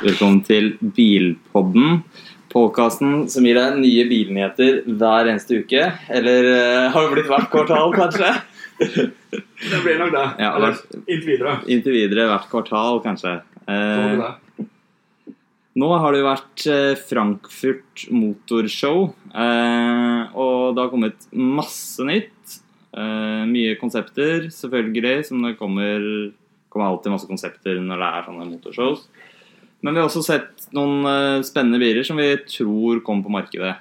Velkommen til Bilpodden. Podkasten som gir deg nye bilnyheter hver eneste uke. Eller uh, har det blitt hvert kvartal, kanskje? Det blir nok det. Ja, Eller hvert- inntil videre. Inntil videre hvert kvartal, kanskje. Uh, nå har det jo vært eh, Frankfurt Motorshow, uh, og det har kommet masse nytt. Uh, mye konsepter, selvfølgelig, som det kommer, kommer alltid masse konsepter når det er sånne motorshows. Men vi har også sett noen eh, spennende biler som vi tror kommer på markedet.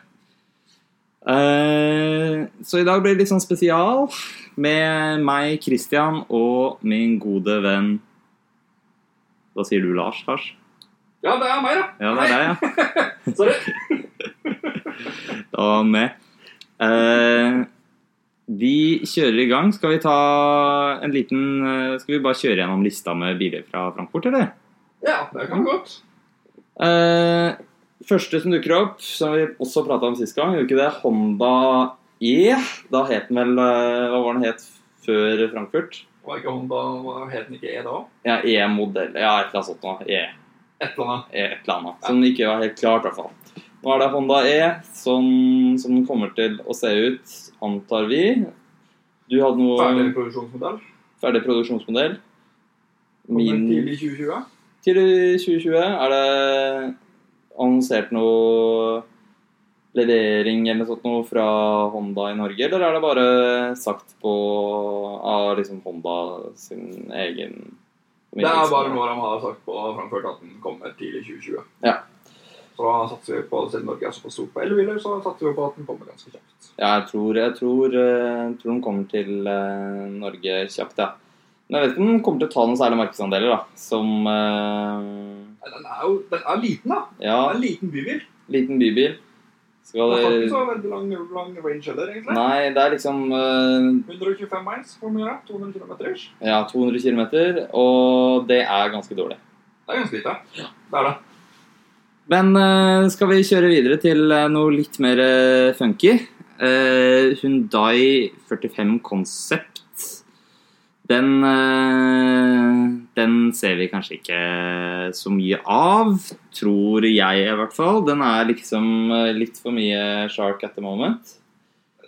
Eh, så i dag blir det litt sånn spesial med meg, Christian, og min gode venn Da sier du Lars, Lars? Ja, det er meg, da. Ja, det er deg, ja. Sorry. Da var han med. Eh, vi kjører i gang. Skal vi ta en liten eh, Skal vi bare kjøre gjennom lista med biler fra Frankfurt, eller? Ja, det kan godt. Uh, første som dukker opp, som vi også prata om sist gang, gjorde ikke det? Honda E. Da het den vel eh, Hva var den het før Frankfurt? Var ikke Honda Het den ikke E da? Ja, E-modell. Ja, et eller annet sånt noe. E. Et eller annet. E et eller annet. Som ikke var helt klart, i hvert fall. Nå er det Honda E som, som den kommer til å se ut, antar vi. Du hadde noe Ferdig produksjonsmodell. ferdig produksjonsmodell. Min tidlig 2020. til 2020. Er det annonsert noe levering eller noe sånt fra Honda i Norge, eller er det bare sagt på av liksom Honda sin egen Det er bare noe de har sagt på framført at den kommer tidlig 2020. Ja. Så da satser vi på, siden Norge er såpass stort på elbiler, så satser vi på at den kommer ganske kjapt. Ja, jeg tror, jeg tror, eh, jeg tror den kommer til eh, Norge kjapt, ja. Men jeg vet ikke om den kommer til å ta noen særlige markedsandeler, da. Som uh... Den er jo den er liten, da. Ja, Den er en liten bybil. liten bybil. Skal Den har ikke så veldig lang, lang range heller, egentlig. Nei, det er liksom uh... 125 miles, hvor mye er det? 200 km ish. ja, 200 km, og det er ganske dårlig. Det er ganske lite. Ja. Det er det. Men uh, skal vi kjøre videre til eh, noe litt mer eh, funky? Uh, Hyundai 45 Concept. Den eh, Den ser vi kanskje ikke så mye av, tror jeg i hvert fall. Den er liksom eh, litt for mye shark at the moment.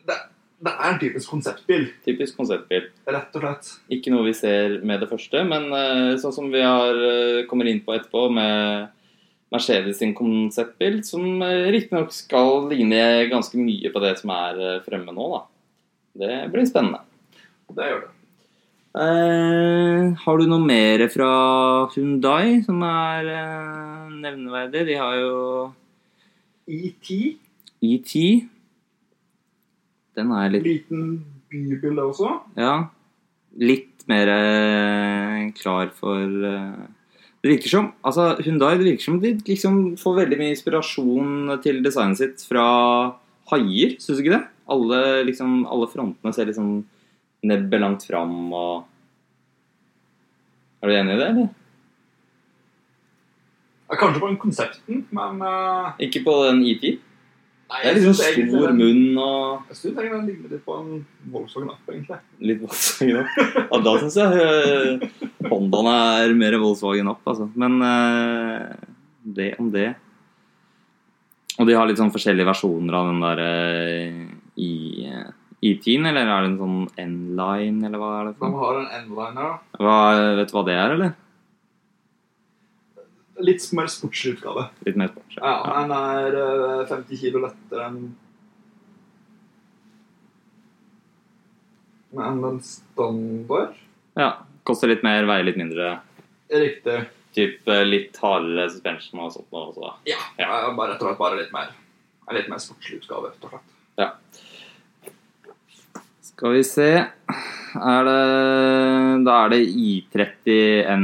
Det, det er en typisk konseptbil, Typisk konseptbil. rett og slett. Ikke noe vi ser med det første, men eh, sånn som vi har, kommer inn på etterpå med Mercedes sin konseptbil, som riktignok skal ligne ganske mye på det som er fremme nå, da. Det blir spennende. Det gjør det. Eh, har du noe mer fra Hyundai som er eh, nevneverdig? De har jo ET, ET. Den er litt liten det også. Ja. Litt mer eh, klar for eh, Det virker som altså Hyundai det virker som de liksom får veldig mye inspirasjon til designet sitt fra haier, syns du ikke det? Alle, liksom, alle frontene ser liksom nebbet langt fram og Er du enig i det, eller? Ja, kanskje på den konsepten, men uh, Ikke på den ET? nei, Det er liksom stor egentlig munn og Jeg syns den ligner litt på en Volkswagen Up, egentlig. litt Volkswagen opp. Ja, da syns jeg Hondaen er mer Volkswagen opp, altså. Men uh, det om det. Og de har litt sånn forskjellige versjoner av den der uh, i E10, eller er det en sånn N-line, eller hva er det for noe? har en N-liner. Vet du hva det er, eller? Litt mer sportslig utgave. Litt mer sportslig. Ja, ja. Den er eh, 50 kilo lettere enn enn den standard. ja. Koster litt mer, veier litt mindre. Riktig. Typ eh, litt hardere suspension og sånt også. Ja. Ja. ja. Bare rett og slett bare litt mer en litt mer sportslig utgave, rett og slett. Skal vi se er det, Da er det I30N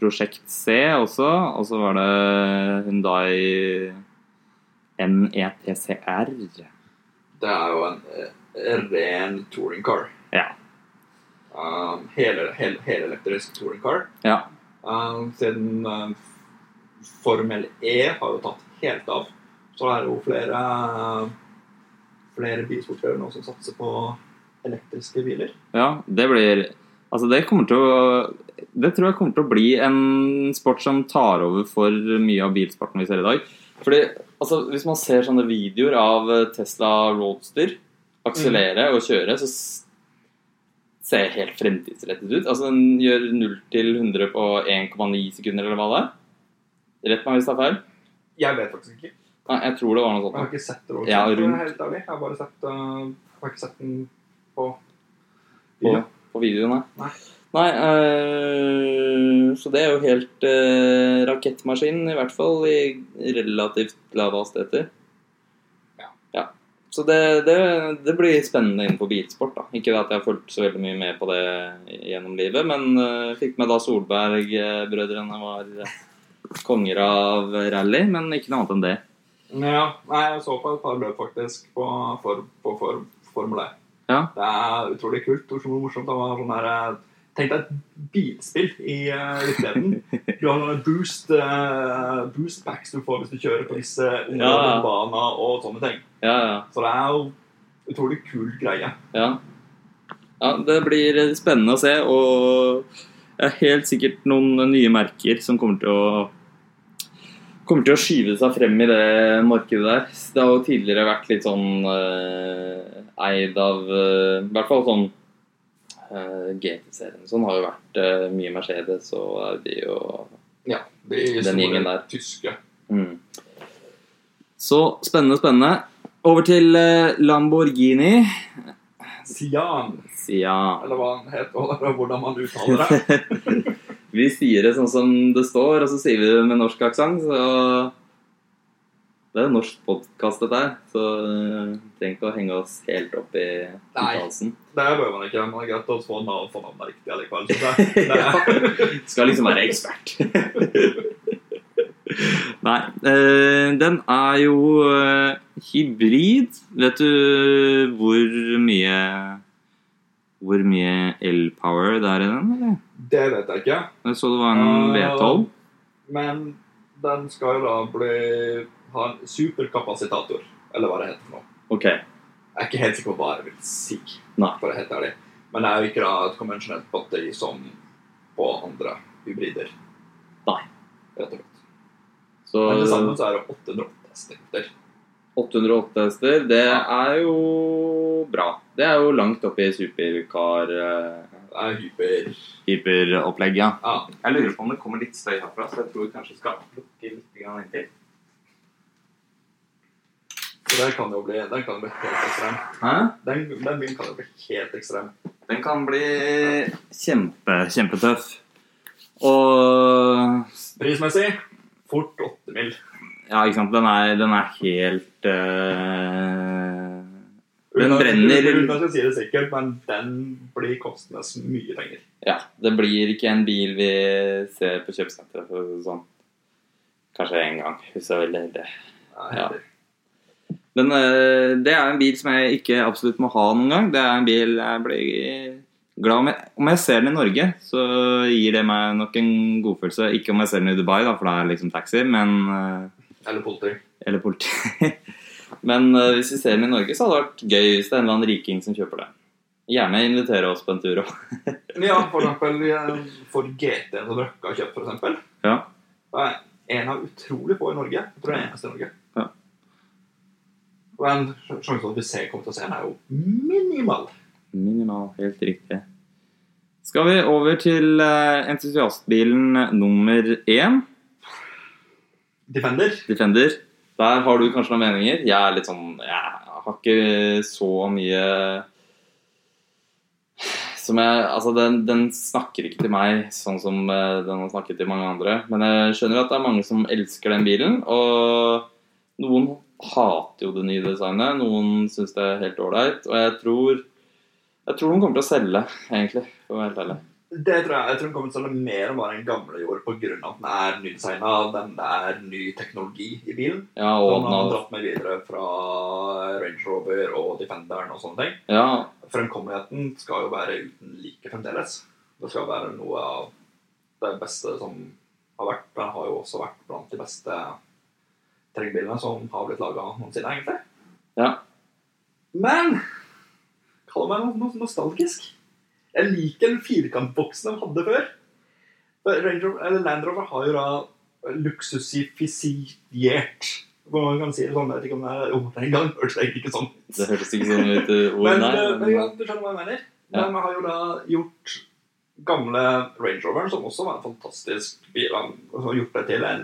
Prosjekt C også. Og så var det Hyundai E NETCR. Det er jo en en ren touring car. Ja. Um, hele, hele, helelektrisk touring car. Ja. Um, siden um, Formel E har jo tatt helt av, så er det jo flere flere bilsportører nå som satser på elektriske biler. ja. Det blir Altså, det kommer til å det tror jeg kommer til å bli en sport som tar over for mye av bilsporten vi ser i dag. Fordi, altså, Hvis man ser sånne videoer av Tesla Roadster akselere og kjøre, så ser helt fremtidsrettet ut. Altså, Den gjør 0 til 100 på 1,9 sekunder, eller hva det er. Rett meg hvis det er feil. Jeg vet faktisk ikke. Nei, jeg tror det var noe sånt. Jeg har ikke sett det. Ja, for å være rundt. Helt ærlig. Jeg har bare sett, uh, har ikke sett den på På, på videoen, nei. Nei. Øh, så det er jo helt øh, rakettmaskin, i hvert fall i relativt lave hastigheter. Ja. Så det, det, det blir spennende innenfor bilsport. da. Ikke at jeg har fulgt så veldig mye med på det gjennom livet, men øh, fikk med da Solberg-brødrene var konger av rally, men ikke noe annet enn det. Ja, nei, jeg så på et par løp faktisk på, for, på for, Formel E. Ja. Det er utrolig kult. Utrolig morsomt. Det var sånn her eh, Tenk deg et bilspill i uh, virkeligheten. Du har noen boost, uh, boost packs du får hvis du kjører på disse Ja. baner og sånne ting. Ja, ja. Så det er jo utrolig kul greie. Ja. ja, det blir spennende å se, og det er helt sikkert noen nye merker som kommer til å kommer til å skyve seg frem i det markedet der. Det har jo tidligere vært litt sånn eh, eid av eh, I hvert fall sånn eh, GT-serien. Sånn har jo vært eh, mye Mercedes og Audi og Ja, de Den gjengen der. tyske. mm. Så spennende, spennende. Over til Lamborghini. Sian, Sian. eller hva han het, eller hvordan man uttaler det. Vi sier det sånn som det står, og så sier vi det med norsk aksent. Det er en norsk podkast, dette her. Så uh, trenger ikke å henge oss helt opp i uttalelsen. Det bør man ikke, Man er greit å få navn for navnet riktig allikevel. ja. Skal liksom være ekspert. Nei. eh, den er jo eh, hybrid. Vet du hvor mye Hvor mye elpower det er i den, eller? det vet jeg ikke. Jeg så det var en V12. Men den skal jo da bli ha en superkapasitator, eller hva det heter for noe. Ok. Jeg er ikke helt sikker på hva jeg vil si, Nei. for å være helt ærlig. Men det er ikke da et konvensjonelt batteri som på andre hybrider. Nei. Rett og slett. Så Men til sammen så er det 808 hester. 808 hester, det Ja. er jo bra. Det er jo langt opp i supercar eh, Det er hyper... hyperopplegg, ja. Ja, Jeg lurer på om det kommer litt støy herfra, så jeg tror vi kanskje skal lukke litt inntil. Så den kan jo bli, den kan bli helt ekstrem. Hæ? Den, den bilen kan jo bli helt ekstrem. Den kan bli kjempe, kjempetøff. Og Prismessig fort 8 mil. ja, ikke sant, den er, den er helt eh, Den brenner Uten at jeg sier det sikkert, men den blir kostende så mye penger. Ja, det blir ikke en bil vi ser på kjøpesenteret sånn. Kanskje én gang, hvis jeg er veldig heldig. Ja. Men eh, det er en bil som jeg ikke absolutt må ha noen gang. Det er en bil jeg blir glad om. Jeg, om jeg ser den i Norge, så gir det meg nok en godfølelse. Ikke om jeg ser den i Dubai, da, for det er liksom taxi, men eh, Eller politi. Eller politi. men eh, hvis vi ser den i Norge, så hadde det vært gøy hvis det er en eller annen riking som kjøper det. Gjerne invitere oss på en tur òg. Ja, for eksempel for GT som Røkka har kjøpt, for eksempel. Ja. Det er en av utrolig få i Norge. Jeg tror det er eneste i Norge. Ja. Men sjanse for at vi ser, kommer til å se den, er jo minimal. Minimal, helt riktig. Skal vi over til eh, entusiastbilen nummer én, Defender. Defender. Der har du kanskje noen meninger. Jeg er litt sånn Jeg har ikke så mye som jeg, altså den, den snakker ikke til meg sånn som eh, den har snakket til mange andre. Men jeg skjønner at det er mange som elsker den bilen. Og noen hater jo det nye designet, noen syns det er helt ålreit. Og jeg tror, jeg tror de kommer til å selge, egentlig, for å være helt ærlig. Det tror jeg, jeg tror den kommer til å selge mer enn bare den gamle gjorde pga. at den er nydesigna, den er ny teknologi i bilen. Ja, Og den har dratt med videre fra Range Rover og Defenderen og sånne ting. Ja, Fremkommeligheten skal jo være uten like fremdeles. Det skal være noe av det beste som har vært. Den har jo også vært blant de beste terrengbilene som har blitt laga noensinne, egentlig. Ja. Men kall meg noe nostalgisk. Jeg liker den firkantboksen de hadde før. Ranger, eller Land Rover har jo da luksusifisert Hva man kan si det sånn. Jeg vet ikke om det er oh, Den gang hørtes det ikke sånn ut. Det hørtes ikke sånn ut. uh, ord, Men, nei, eh, men ja, du skjønner hva jeg mener. Ja. vi har jo da gjort gamle Range Roveren, som også var en fantastisk bil, har gjort det til en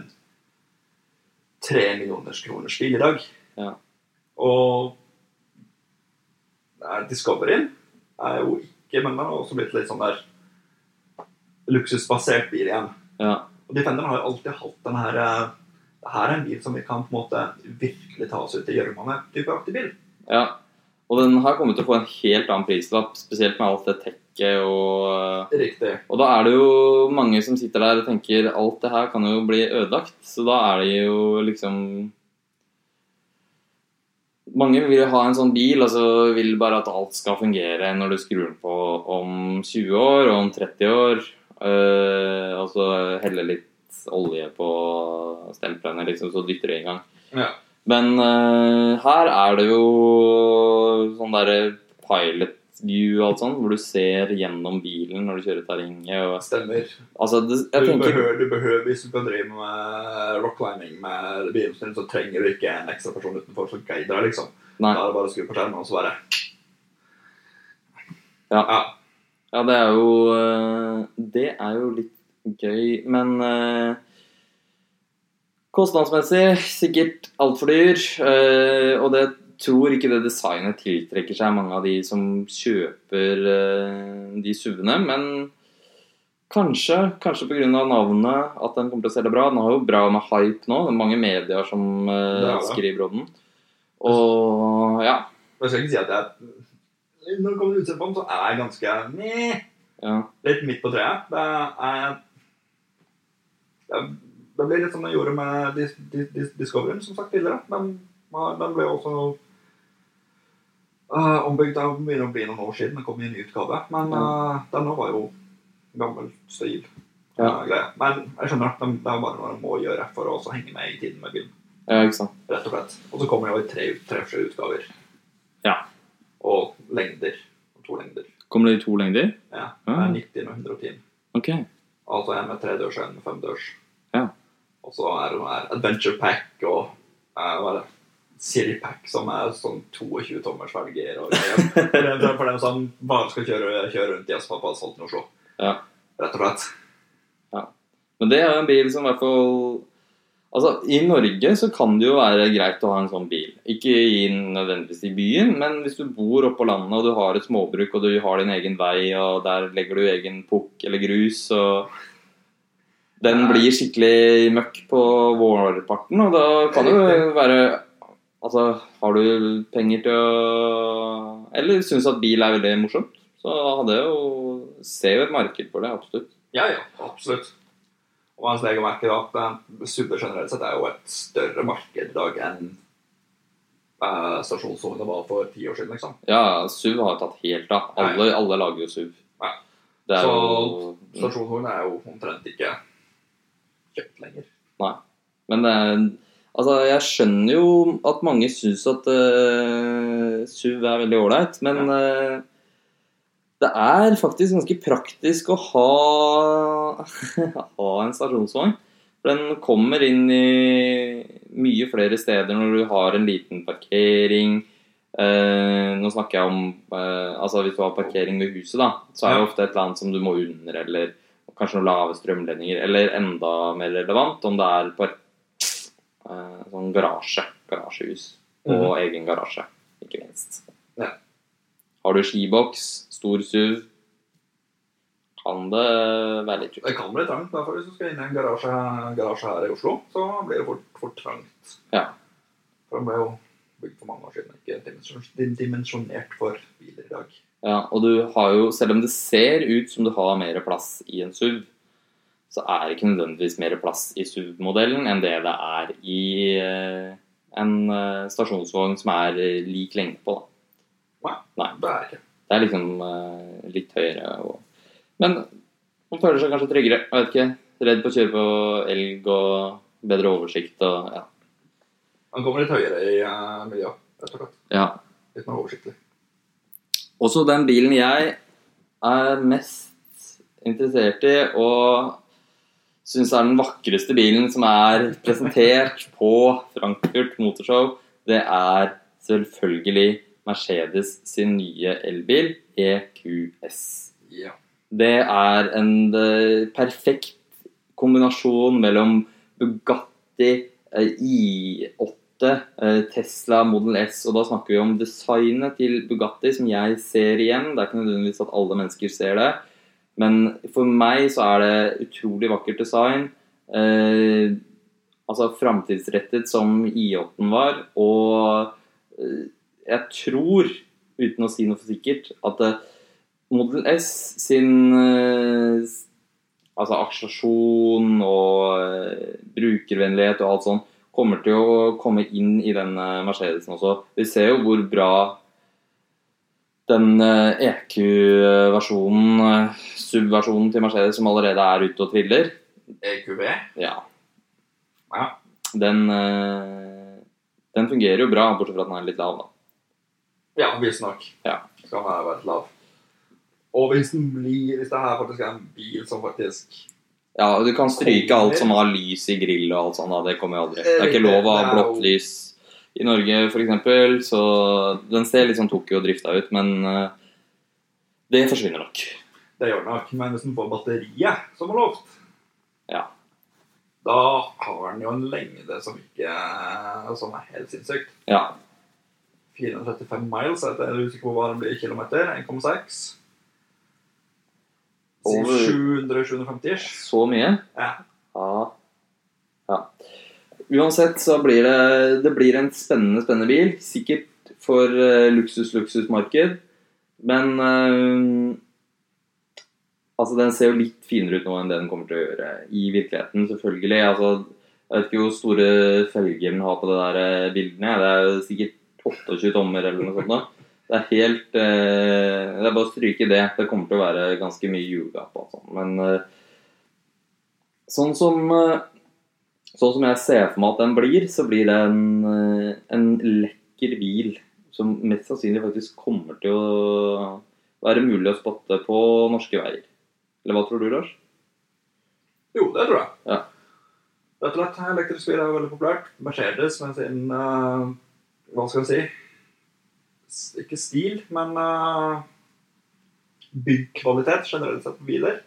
tre millioners kroners bil i dag. Ja. Og Discovery Discoveryen er jo ikke Men den har også blitt litt sånn der luksusbasert bil igjen. Ja. Og Defenderen har jo alltid hatt den her eh, Det her er en bil som vi kan på en måte virkelig ta oss ut i gjørma med. type aktig bil. ja. Og den har kommet til å få en helt annen prislapp, spesielt med alt det tekket og Riktig. Og da er det jo mange som sitter der og tenker alt det her kan jo bli ødelagt. Så da er det jo liksom Mange vil ha en sånn bil, og så vil bare at alt skal fungere når du skrur den på om 20 år og om 30 år. øh, og så helle litt olje på stemplene, liksom, så dytter det i gang. Ja. Men øh, her er det jo sånn derre pilot view og alt sånt, hvor du ser gjennom bilen når du kjører terrenget. Og, Stemmer. altså, det, Du tenker behøver, du behøver, hvis du kan drive med rock climbing med bilen så trenger du ikke en ekstra person utenfor som guider deg, liksom. Nei. Da er det bare å skru på skjermen, og så bare Ja. ja. Ja, det er jo øh, Det er jo litt gøy, men øh, Kostnadsmessig sikkert altfor dyr. øh, og det tror ikke det designet tiltrekker seg mange av de som kjøper øh, de SUV-ene, men kanskje, kanskje pga. navnet at den kommer til å selge bra. Den har jo bra med hype nå. Det er mange medier som Det er det. skriver om den. Og ja. Jeg skal ikke si at jeg Når det kommer til utseendet på den, så er jeg ganske meh, ja. litt midt på treet. Det er det, det blir litt som jeg gjorde med Dis, Dis, Dis, Discoveryen, som sagt tidligere. Den, den ble også uh, ombygd. av begynner å bli noen år siden. Det kom i en ny utgave. Men uh, denne var jo gammel stil. Ja. uh. Men jeg skjønner at det det er bare noe de må gjøre for å henge med i tiden med bilen. ja, ikke sant. Rett og slett. Og så kommer det jo i tre, tre forskjellige utgaver. Ja. Og lengder. Og to lengder. Kommer det i to lengder? Ja. Det er 90 og 110. Okay. Altså en med tredørs og en med femdørs. Ja. Og så er det noe her Adventure Pack og uh, hva er det? City Pack, som er sånn 22 tommers felger. Og greier. for, dem, som bare skal kjøre, kjøre rundt i asfalt på asfalten i Oslo. Ja. Rett og slett. Ja. Men det er en bil som i hvert fall Altså, I Norge så kan det jo være greit å ha en sånn bil. Ikke i, nødvendigvis i byen, men hvis du bor oppå landet og du har et småbruk og du har din egen vei, og der legger du egen pukk eller grus, og den blir skikkelig møkk på vårparten, og da kan det jo være Altså, har du penger til å Eller syns at bil er veldig morsomt, så hadde jeg jo Ser jo et marked for det, absolutt. Ja, ja, absolutt. Og mens jeg merker at eh, SUV generelt sett er jo et større marked i dag enn uh, stasjonsvogna var for ti år siden, liksom. Ja, SUV har tatt helt av. Alle, alle lager jo SUV. Ja. Er Så- jo er jo omtrent ikke kjøpt lenger. Nei. Men det er Altså, jeg skjønner jo at mange syns at uh, SUV er veldig ålreit, men uh, det er faktisk ganske praktisk å ha, ha en stasjonsvogn. For den kommer inn i mye flere steder når du har en liten parkering. Uh, nå snakker jeg om altså Hvis du har parkering ved huset, da, så er det ofte et eller annet som du må under, eller kanskje noen lave strømledninger. Eller enda mer relevant, om det er par eh, sånn garasje. Garasjehus. Og egen garasje, ikke minst. Ja. Har du skiboks, stor SUV, kan det være litt Det kan bli trangt. Derfor hvis du skal inn i en garasje, garasje her i Oslo, så blir det fort, fort trangt. Ja. For den ble jo bygd for mange år siden, ikke dimensjonert for biler i dag. Ja, og du har jo, selv om det ser ut som du har mer plass i en SUV, så er det ikke nødvendigvis mer plass i SUV-modellen enn det det er i eh, en eh, stasjonsvogn som er lik lengde på. Da. Nei. Det er liksom eh, litt høyere. Men man føler seg kanskje tryggere. Jeg vet ikke. Redd på å kjøre på elg og bedre oversikt og ja. Han kommer litt høyere i uh, miljøet, rett og slett. ja. Litt mer oversiktlig. Også den bilen jeg er mest interessert i, og syns er den vakreste bilen som er presentert på Frankfurt Motorshow, det er selvfølgelig Mercedes sin nye elbil EQS. Ja. Det er en eh, perfekt kombinasjon mellom Bugatti, eh, I8, eh, Tesla Model S, og da snakker vi om designet til Bugatti, som jeg ser igjen. Det er ikke nødvendigvis at alle mennesker ser det. Men for meg så er det utrolig vakkert design. Eh, altså framtidsrettet som I8-en var. Og eh, jeg tror, uten å si noe for sikkert, at eh, Model S sin eh, altså akselerasjon og brukervennlighet og alt sånt kommer til å komme inn i den eh, Mercedesen også. Vi ser jo hvor bra den eh, EQ-versjonen, eh, subversjonen til Mercedes som allerede er ute og triller, EQV. ja, Ja. den, eh, den fungerer jo bra, bortsett fra at den er litt lav, da. Ja, visstnok. Ja. Skal den være lav. Og hvis den blir Hvis det her faktisk er en bil som faktisk Ja, Du kan stryke alt som har lys i grill og alt sånt. da, Det kommer jo aldri. Det er ikke lov å ha blått lys i Norge, f.eks. Så den ser litt sånn Tokyo-drifta ut, men eh, det forsvinner nok. Det gjør nok. Men hvis den får batteriet, som er lovt, Ja. da har den jo en lengde som ikke Som er helt sinnssykt. Ja. 435 miles, jeg er usikker på hva den blir i kilometer. 1,6. Over- 700-750 ish. Så mye? Ja. ja. Uansett så blir det, det blir en spennende, spennende bil. Sikkert for uh, luksus-luksusmarked. Men uh, Altså, den ser jo litt finere ut nå enn det den kommer til å gjøre i virkeligheten, selvfølgelig. Altså, jeg vet ikke hvor store følger den har på det der eh, bildene. Det er jo sikkert 28 tommer eller noe sånt. da. Det er helt uh, Det er bare å stryke det. Det kommer til å være ganske mye og sånn. Men eh, sånn som eh, Sånn som jeg ser for meg at den blir, så blir det en, eh, en lekker bil som mest sannsynlig faktisk kommer til å være mulig å spotte på norske veier. Eller hva tror du, Lars? Jo, det tror jeg. Ja. Rett og slett. Elektrisk bil er veldig populært. Mercedes med sin uh, Hva skal jeg si? Ikke stil, men uh, byggkvalitet generelt sett på biler.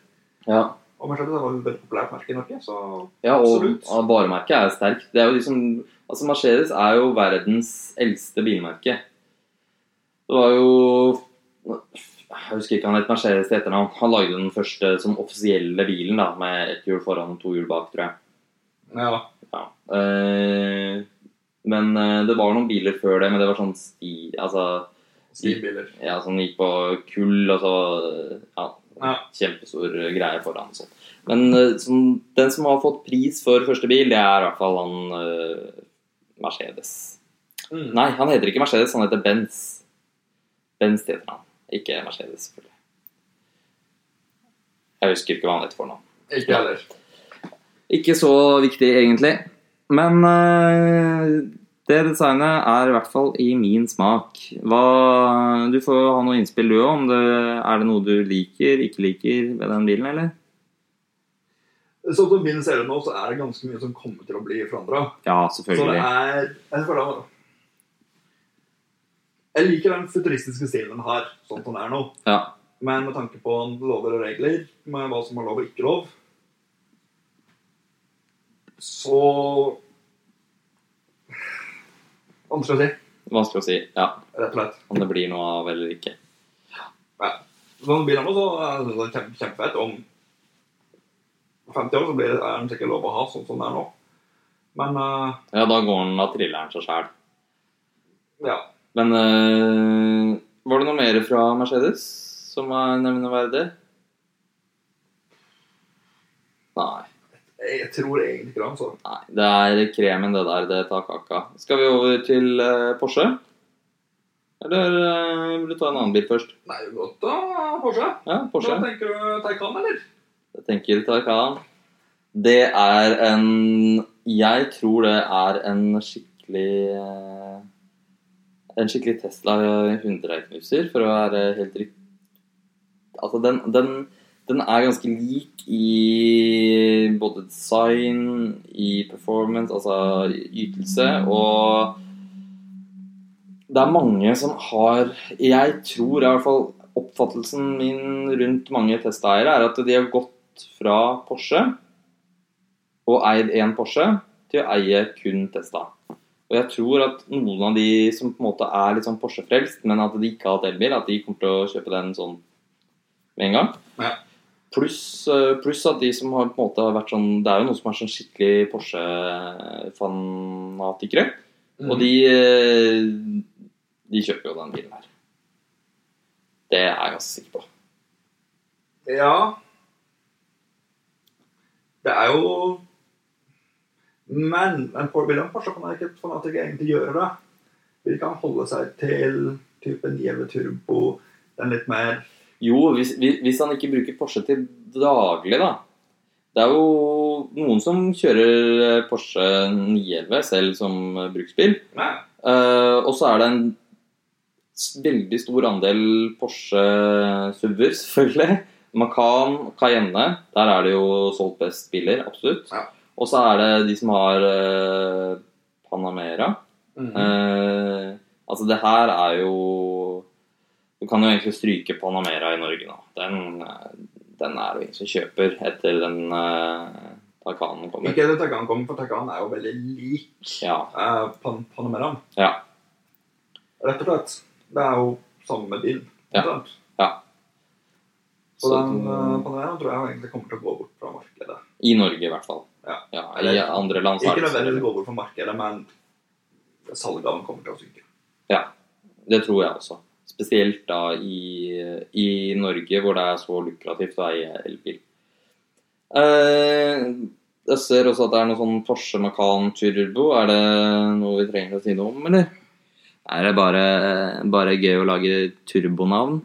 Ja. Og Mercedes var et veldig populært merke i Norge, så Ja, og, Absolutt. varemerket er sterkt. Det er jo liksom, altså Mercedes er jo verdens eldste bilmerke. Det var jo Jeg husker ikke han het Mercedes til etternavn. Han lagde den første som offisielle bilen da, med ett hjul foran og to hjul bak, tror jeg. ja. Ja. Eh, men eh, det var noen biler før det, men det var sånn sti... Altså Stilbiler. ja, som gikk på kull, og så ja, Ja. kjempestor greie foran. Sånn. Men eh, sånn, den som har fått pris for første bil, det er i hvert fall han uh, Mercedes. Mm. Nei, han heter ikke Mercedes, han heter Benz. Benz heter han, ikke Mercedes. selvfølgelig. Jeg husker ikke hva han heter for noe. Ikke heller. Ikke så viktig, egentlig. Men eh, det designet er i hvert fall i min smak. Hva, du får ha noe innspill, du òg. om det Er det noe du liker, ikke liker ved den bilen, eller? Sånn som bilen ser ut nå, så er det ganske mye som kommer til å bli forandra. Ja, Så det selvfølgelig. er jeg, føler, jeg liker den futuristiske stilen den har, sånn som den er nå. Ja. Men med tanke på lover og regler, med hva som er lov og ikke lov, så Vanskelig å si, Vanskelig å si. Ja, rett og slett. om det blir noe av eller ikke. Sånn bilen nå, så er det kjempe, kjempefett. Om 50 år så blir det, er den sikkert lov å ha sånn som det er nå. Men uh, Ja, da går den av trilleren seg sjæl. ja. Men uh, var det noe mer fra Mercedes som er nevneverdig? Nei. Jeg tror egentlig ikke det. altså. Nei, det er kremen det der, det tar kaka. Skal vi over til uh, Porsche? Eller uh, vil du ta en annen bil først? Nei, godt da, Porsche. Ja, Porsche. Da tenker du Taycan, eller? Jeg tenker Taycan. Det er en Jeg tror det er en skikkelig uh, En skikkelig Tesla 100-knuser, for å være helt riktig Altså, den, den, Den er ganske lik i både design, i performance, altså ytelse, og det er mange som har Jeg tror i hvert fall oppfattelsen min rundt mange testeiere er at de har gått fra Porsche og eid én Porsche til å eie kun Testa. Og jeg tror at noen av de som på en måte er litt sånn Porsche-frelst, men at de ikke har hatt elbil, at de kommer til å kjøpe den sånn med en gang. Ja. Pluss plus at de som har på en måte vært sånn Det er jo noen som er sånn skikkelig Porsche-fanatikere. Og de, eh, de kjøper jo den bilen her. Det er jeg ganske sikker på. Ja Det er jo Men en William Porsche kan ikke fanatiker egentlig gjøre det. Vi kan holde seg til typen Jeve turbo, den litt mer Jo, hvis, hvis han ikke bruker Porsche til daglig, da. Det er jo noen som kjører Porsche 911 selv som bruksbil. Nei. Eh, og så er det en veldig stor andel Porsche SUV-er, selvfølgelig. Macan, Cayenne. Der er det jo solgt best biler, absolutt. Ja. Og så er det de som har uh, Panamera. Mm -hmm. uh, altså, det her er jo Du kan jo egentlig stryke Panamera i Norge nå. Den, eh, den er det ingen som kjøper etter den uh, Takanen kommer. Ikke etter Takanen kommer, for Takanen er jo veldig lik Ja. uh, Pan Panameraen. Ja. Rett og slett. Det er jo samme bil. Ja. ja. Så, Så den uh, Panameraen tror jeg egentlig kommer til å gå bort fra markedet. I Norge, i hvert fall. Ja. I Eller- andre land Ikke nødvendigvis gå bort fra markedet, men salget av den kommer til å synke. Det tror jeg også. Spesielt da i, i Norge, hvor det er så lukrativt å eie elbil. Eh, jeg ser også at det er noe sånn Porsche Macan Turbo. Er det noe vi trenger å si noe om, eller? Er det bare, bare gøy å lage turbonavn?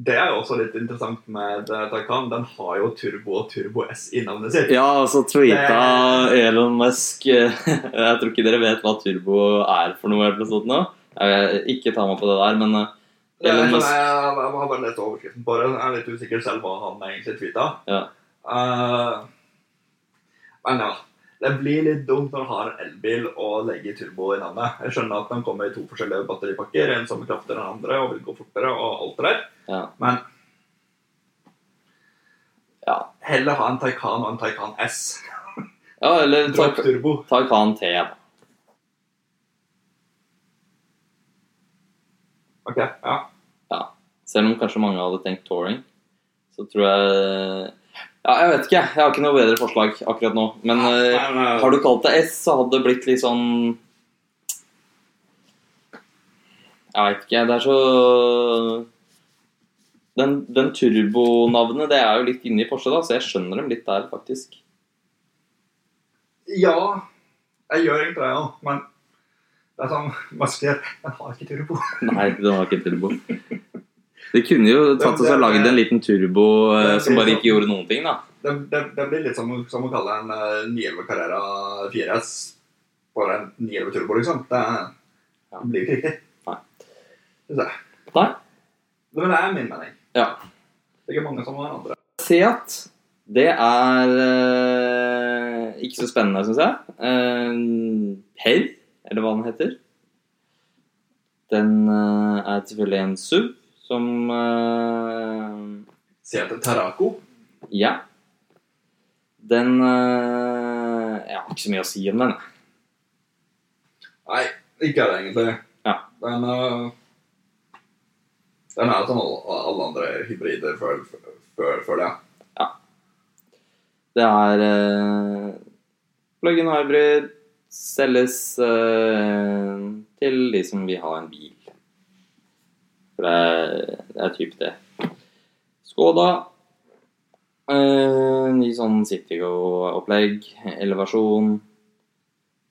Det er jo også litt interessant med eh, Taycan. Den har jo Turbo og Turbo S i navnet sitt. Ja, og så tweeta Elon Musk Jeg tror ikke dere vet hva turbo er for noe. eller noe sånt nå. Jeg vil ikke ta meg på det der, men uh, Elon Musk jeg, jeg har bare lest overskriften på det. Jeg er litt usikker selv hva han egentlig tweeta. Ja. Uh, men ja. Det blir litt dumt når du har en elbil og legger turbo i navnet. Jeg skjønner at den kommer i to forskjellige batteripakker, en som er enn den andre og vil gå fortere og alt det der. Ja. Men Ja. heller ha en Taycan og en Taycan S. ja, eller. Taycan T. da. Ok, ja. Selv om kanskje mange hadde tenkt touring, så tror jeg Ja, jeg vet ikke. Jeg har ikke noe bedre forslag akkurat nå. Men eh, Nei, nei, har du kalt det S, så hadde det blitt litt sånn Jeg veit ikke. Det er så Den, den turbonavnet, det er jo litt inni Porsche, da, så jeg skjønner dem litt der, faktisk. Ja, jeg gjør egentlig det, ja. Men det er sånn Masker, den har ikke turbo. Nei, den har ikke turbo. De kunne jo tatt oss og lagd en liten turbo det, som bare ikke gjorde noen ting, da. Det, det, det blir litt som, som å kalle en uh, 911 Carrera 4S bare en 911 Turbo, liksom. Det, det blir ikke riktig. Nei. Nei. Men det er min mening. Ja. Det er ikke mange som har andre. Seat, det er uh, ikke så spennende, syns jeg. Uh, Per, eller hva den heter. Den eh, er selvfølgelig en SUV som eh, Seat Taraco? Ja. Den uh, Jeg har ikke så mye å si om den. Nei, ikke er det egentlig. Ja. Den, uh, den er som alle, alle andre hybrider, før, før, før det. Ja. Det er uh, plug-in hybrid. Selges uh, til de som vil ha en bil. For det er, det er typ det. Skoda. Uh, ny sånn Citigo-opplegg. Elevasjon.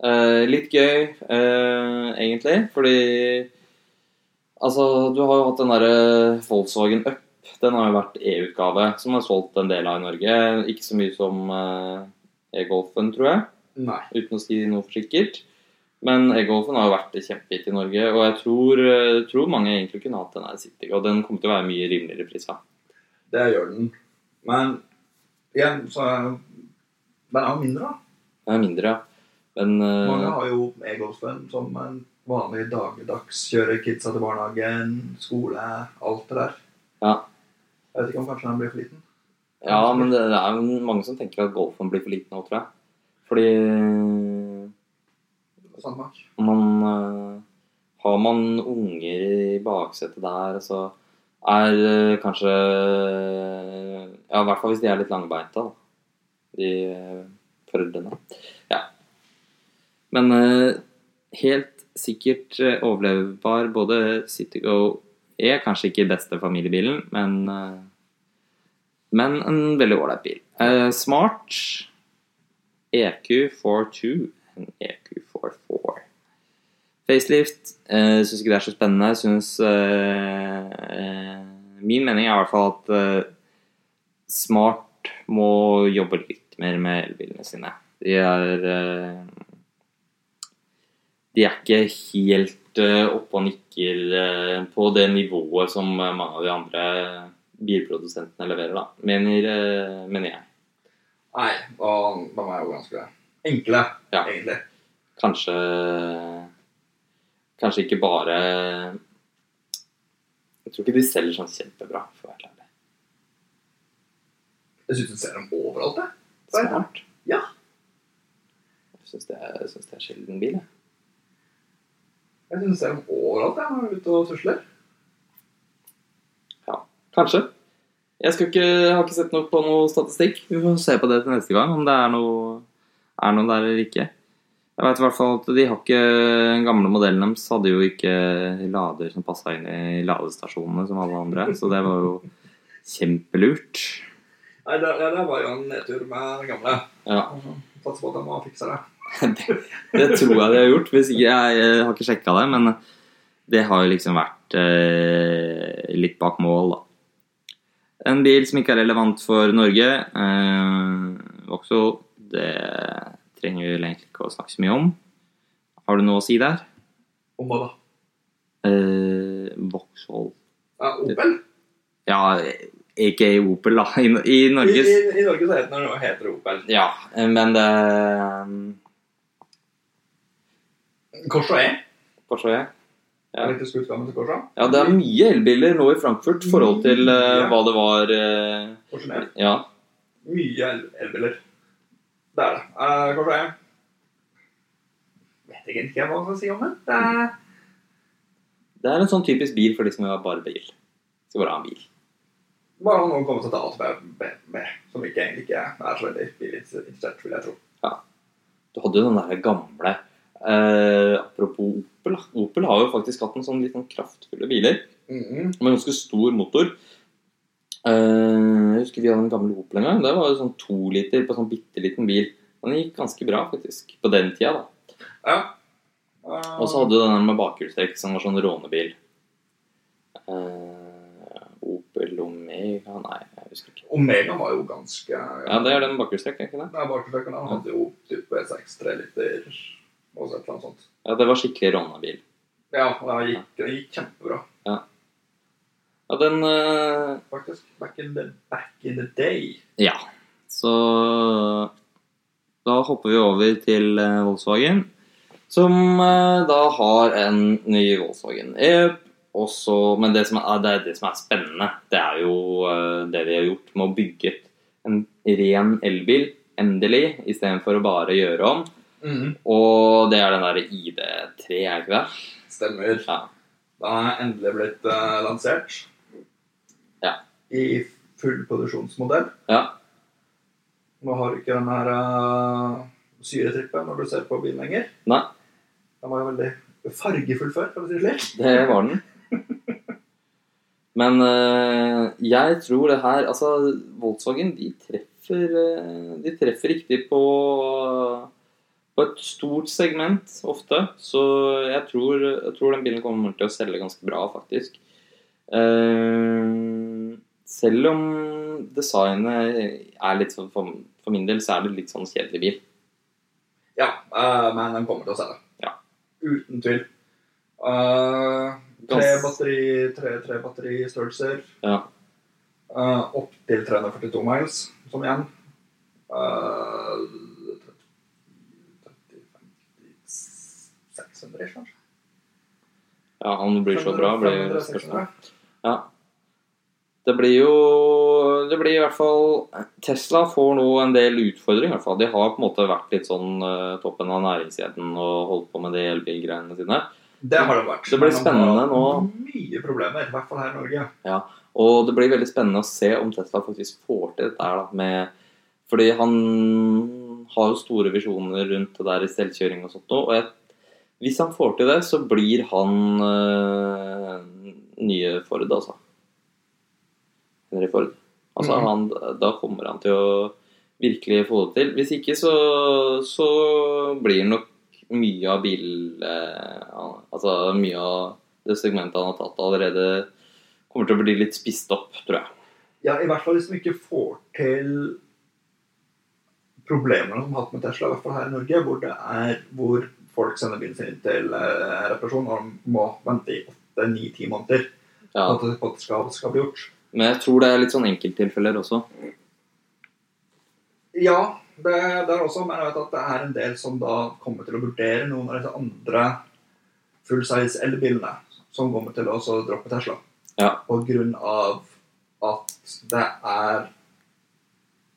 Uh, litt gøy, uh, egentlig, fordi Altså, du har jo hatt den derre Volkswagen Up. Den har jo vært E-utgave, som har solgt en del av i Norge. Ikke så mye som e-Golfen, tror jeg, Nei. uten å si noe for sikkert. Men e-Golfen har jo vært kjempehit i Norge, og jeg tror, eh, tror mange egentlig kunne hatt den her City, og den kommer til å være mye rimeligere prisa. Det gjør den. Men igjen, så Den er jo mindre, da. Den er mindre, ja. Men eh, Mange har jo e-golfen som en vanlig dagligdags. Kjører kidsa til barnehagen, skole, alt det der. Ja. Jeg vet ikke om kanskje den blir for liten. Ja, men det, det er jo mange som tenker at golfen blir for liten nå, tror jeg. Fordi man eh, Har man unger i baksetet der, så er eh, kanskje Ja, i hvert fall hvis de er litt langbeinte, da. De eh, foreldrene. Ja. Men helt sikkert overlevbar. Både Citygo er kanskje ikke beste familiebilen, men men en veldig ålreit bil. Smart EQ42 en EQ44. Facelift eh, syns ikke det er så spennende. Jeg Syns eh, eh, Min mening er i hvert fall at eh, Smart må jobbe litt mer med elbilene sine. De er eh, De er ikke helt eh, oppe og nikker eh, på det nivået som eh, mange av de andre bilprodusentene leverer, da. Mener, mener jeg. Nei, da, de er jo ganske enkle, Ja. egentlig. Kanskje Kanskje ikke bare Jeg tror ikke de selger sånn kjempebra, for å være ærlig. Jeg syns du ser dem overalt, jeg. Smart. Ja. Jeg syns det, jeg synes det er sjelden bil, jeg. Jeg syns du ser dem overalt jeg, når du er ute og tusler. Kanskje. Jeg skal ikke, jeg har ikke sett noe på noe statistikk. Vi får se på det til neste gang, om det er noe, er noe der eller ikke. Jeg vet i hvert fall at de har ikke Den gamle modellen deres hadde jo ikke lader som passa inn i ladestasjonene som alle andre, så det var jo kjempelurt. Nei, det, det, det var jo en nedtur med den gamle. Ja. Satser på at de må fikse det. det, det tror jeg de har gjort. Hvis ikke, jeg, jeg har ikke sjekka det, men det har jo liksom vært eh, litt bak mål, da. En bil som ikke er relevant for Norge, eh, Vauxhall, det trenger vi egentlig ikke å snakke så mye om. Har du noe å si der? Om hva da? Eh, Vauxhall Ja, Opel? Ja, ikke i Opel, da. I, i I, Norges i, I Norge så heter det, heter det Opel. Ja, men det Corsa E. Porsche ja. Ja. Ja, det er mye elbiler nå i Frankfurt i forhold til uh, hva det var uh. Ja. Mye elbiler. Det er det. Uh, jeg? Jeg Vet egentlig ikke hva jeg skal si om det. det er... Det er en sånn typisk bil for de som har bare bil. Skal bare ha en bil. Bare noen kommer til å ta B, B, B, som ikke egentlig ikke er så veldig bilinteressert, vil jeg tro. Du hadde jo den der gamle Uh, Apropos Opel. Opel har jo faktisk hatt en sånn litt sånn kraftfulle biler Mhm. med ganske stor motor. Eh, jeg husker vi hadde en gammel Opel en gang. Det var jo sånn to liter på sånn bitte liten bil. Den gikk ganske bra, faktisk. På den tida, da. Ja. Uh, Og så hadde du den med bakhjulstrekk som var sånn rånebil. Uh, Opel Omega Nei, jeg husker ikke. Omega var jo ganske Ja, det er den bakhjulstrekk, ikke det? Nei, bakhjulstrekken hadde jo typ V6 3 liter og et eller annet sånt. Ja, det var skikkelig rånebil. Ja, det gikk, det gikk kjempebra, Ja, den eh, faktisk. Back in the, back in the day. Ja. Så da hopper vi over til eh, Volkswagen, som eh, da har en ny Volkswagen EP. Også, men det som, er, det, det som er spennende, det er jo det de har gjort med å bygge en ren elbil, endelig, istedenfor å bare gjøre om. Mhm. Og det er den derre ID3, er ikke det? Stemmer. Ja. Den er endelig blitt uh, lansert. Ja. I full produksjonsmodell. ja. Nå har du ikke den her uh, syretrippen når du ser på bilen lenger. Nei. Den var jo veldig fargefull før, for å si det slik. Det var den. Men eh, jeg tror det her Altså, Volkswagen de treffer, de treffer riktig på, på et stort segment ofte. Så jeg tror, jeg tror den bilen kommer til å selge ganske bra, faktisk. Uh, selv om designet er litt sånn for, for min del så er det litt sånn kjedelig bil. Ja, uh, men den kommer til å selge. Ja. Uten tvil. Uh, tre batteri, tre, tre batteristørrelser. Ja. Uh, opp til 342 miles, som igjen uh, 600 ish. Ja, han blir så bra, blir spørsmålet. Ja. Det blir jo Det blir i hvert fall Tesla får nå en del utfordringer. i hvert fall. De har på en måte vært litt sånn uh, toppen av næringskjeden og holdt på med de elbilgreiene sine. Det har det vært. Det blir spennende nå. Mye problemer, i hvert fall her i Norge. Og det blir veldig spennende å se om Tesla faktisk får til dette her, med Fordi han har jo store visjoner rundt det der i selvkjøring og sånt. Og jeg, hvis han får til det, så blir han øh, nye Ford, altså. Henry Ford. Altså, mm. han, da kommer han til å virkelig få det til. Hvis ikke, så, så blir nok mye av bil... Eh, altså mye av det segmentet han har tatt allerede, kommer til å bli litt spist opp, tror jeg. Ja, I hvert fall hvis de ikke får til problemene som har hatt med Tesla, i hvert fall her i Norge, hvor det er hvor folk sender bilen sin til eh, reparasjon og de må vente i åtte-ni-ti måneder Ja. at det, på skal, skal bli gjort. Men jeg tror det er litt sånn enkelttilfeller også. Ja, det, det er også, men jeg vet at det er en del som da kommer til å vurdere noen av disse andre full size elbilene som kommer til å droppe Tesla. Ja. På grunn av at det er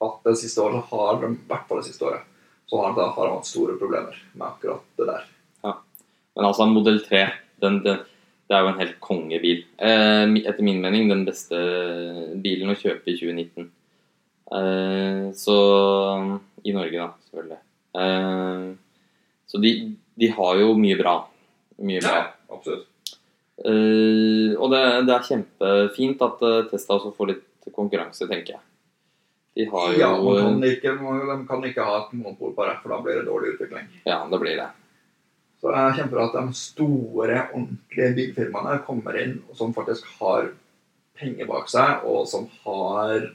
at det siste året har de, hvert fall det siste året, så har de, har hatt store problemer med akkurat det der. Men altså, modell 3, den, den, det er jo en helt kongebil. Eh, etter min mening den beste bilen å kjøpe i 2019. Eh, så I Norge, da, selvfølgelig. Eh, så de, de har jo mye bra. Mye bra. absolutt. Eh, og det, det er kjempefint at Testa Tesla også får litt konkurranse, tenker jeg. De har jo Ja, man kan ikke, de kan ikke ha et monopol på det, for da blir det dårlig utvikling. Ja, det blir det. Så jeg kjemper at de store, ordentlige bilfirmaene kommer inn, som faktisk har penger bak seg, og som har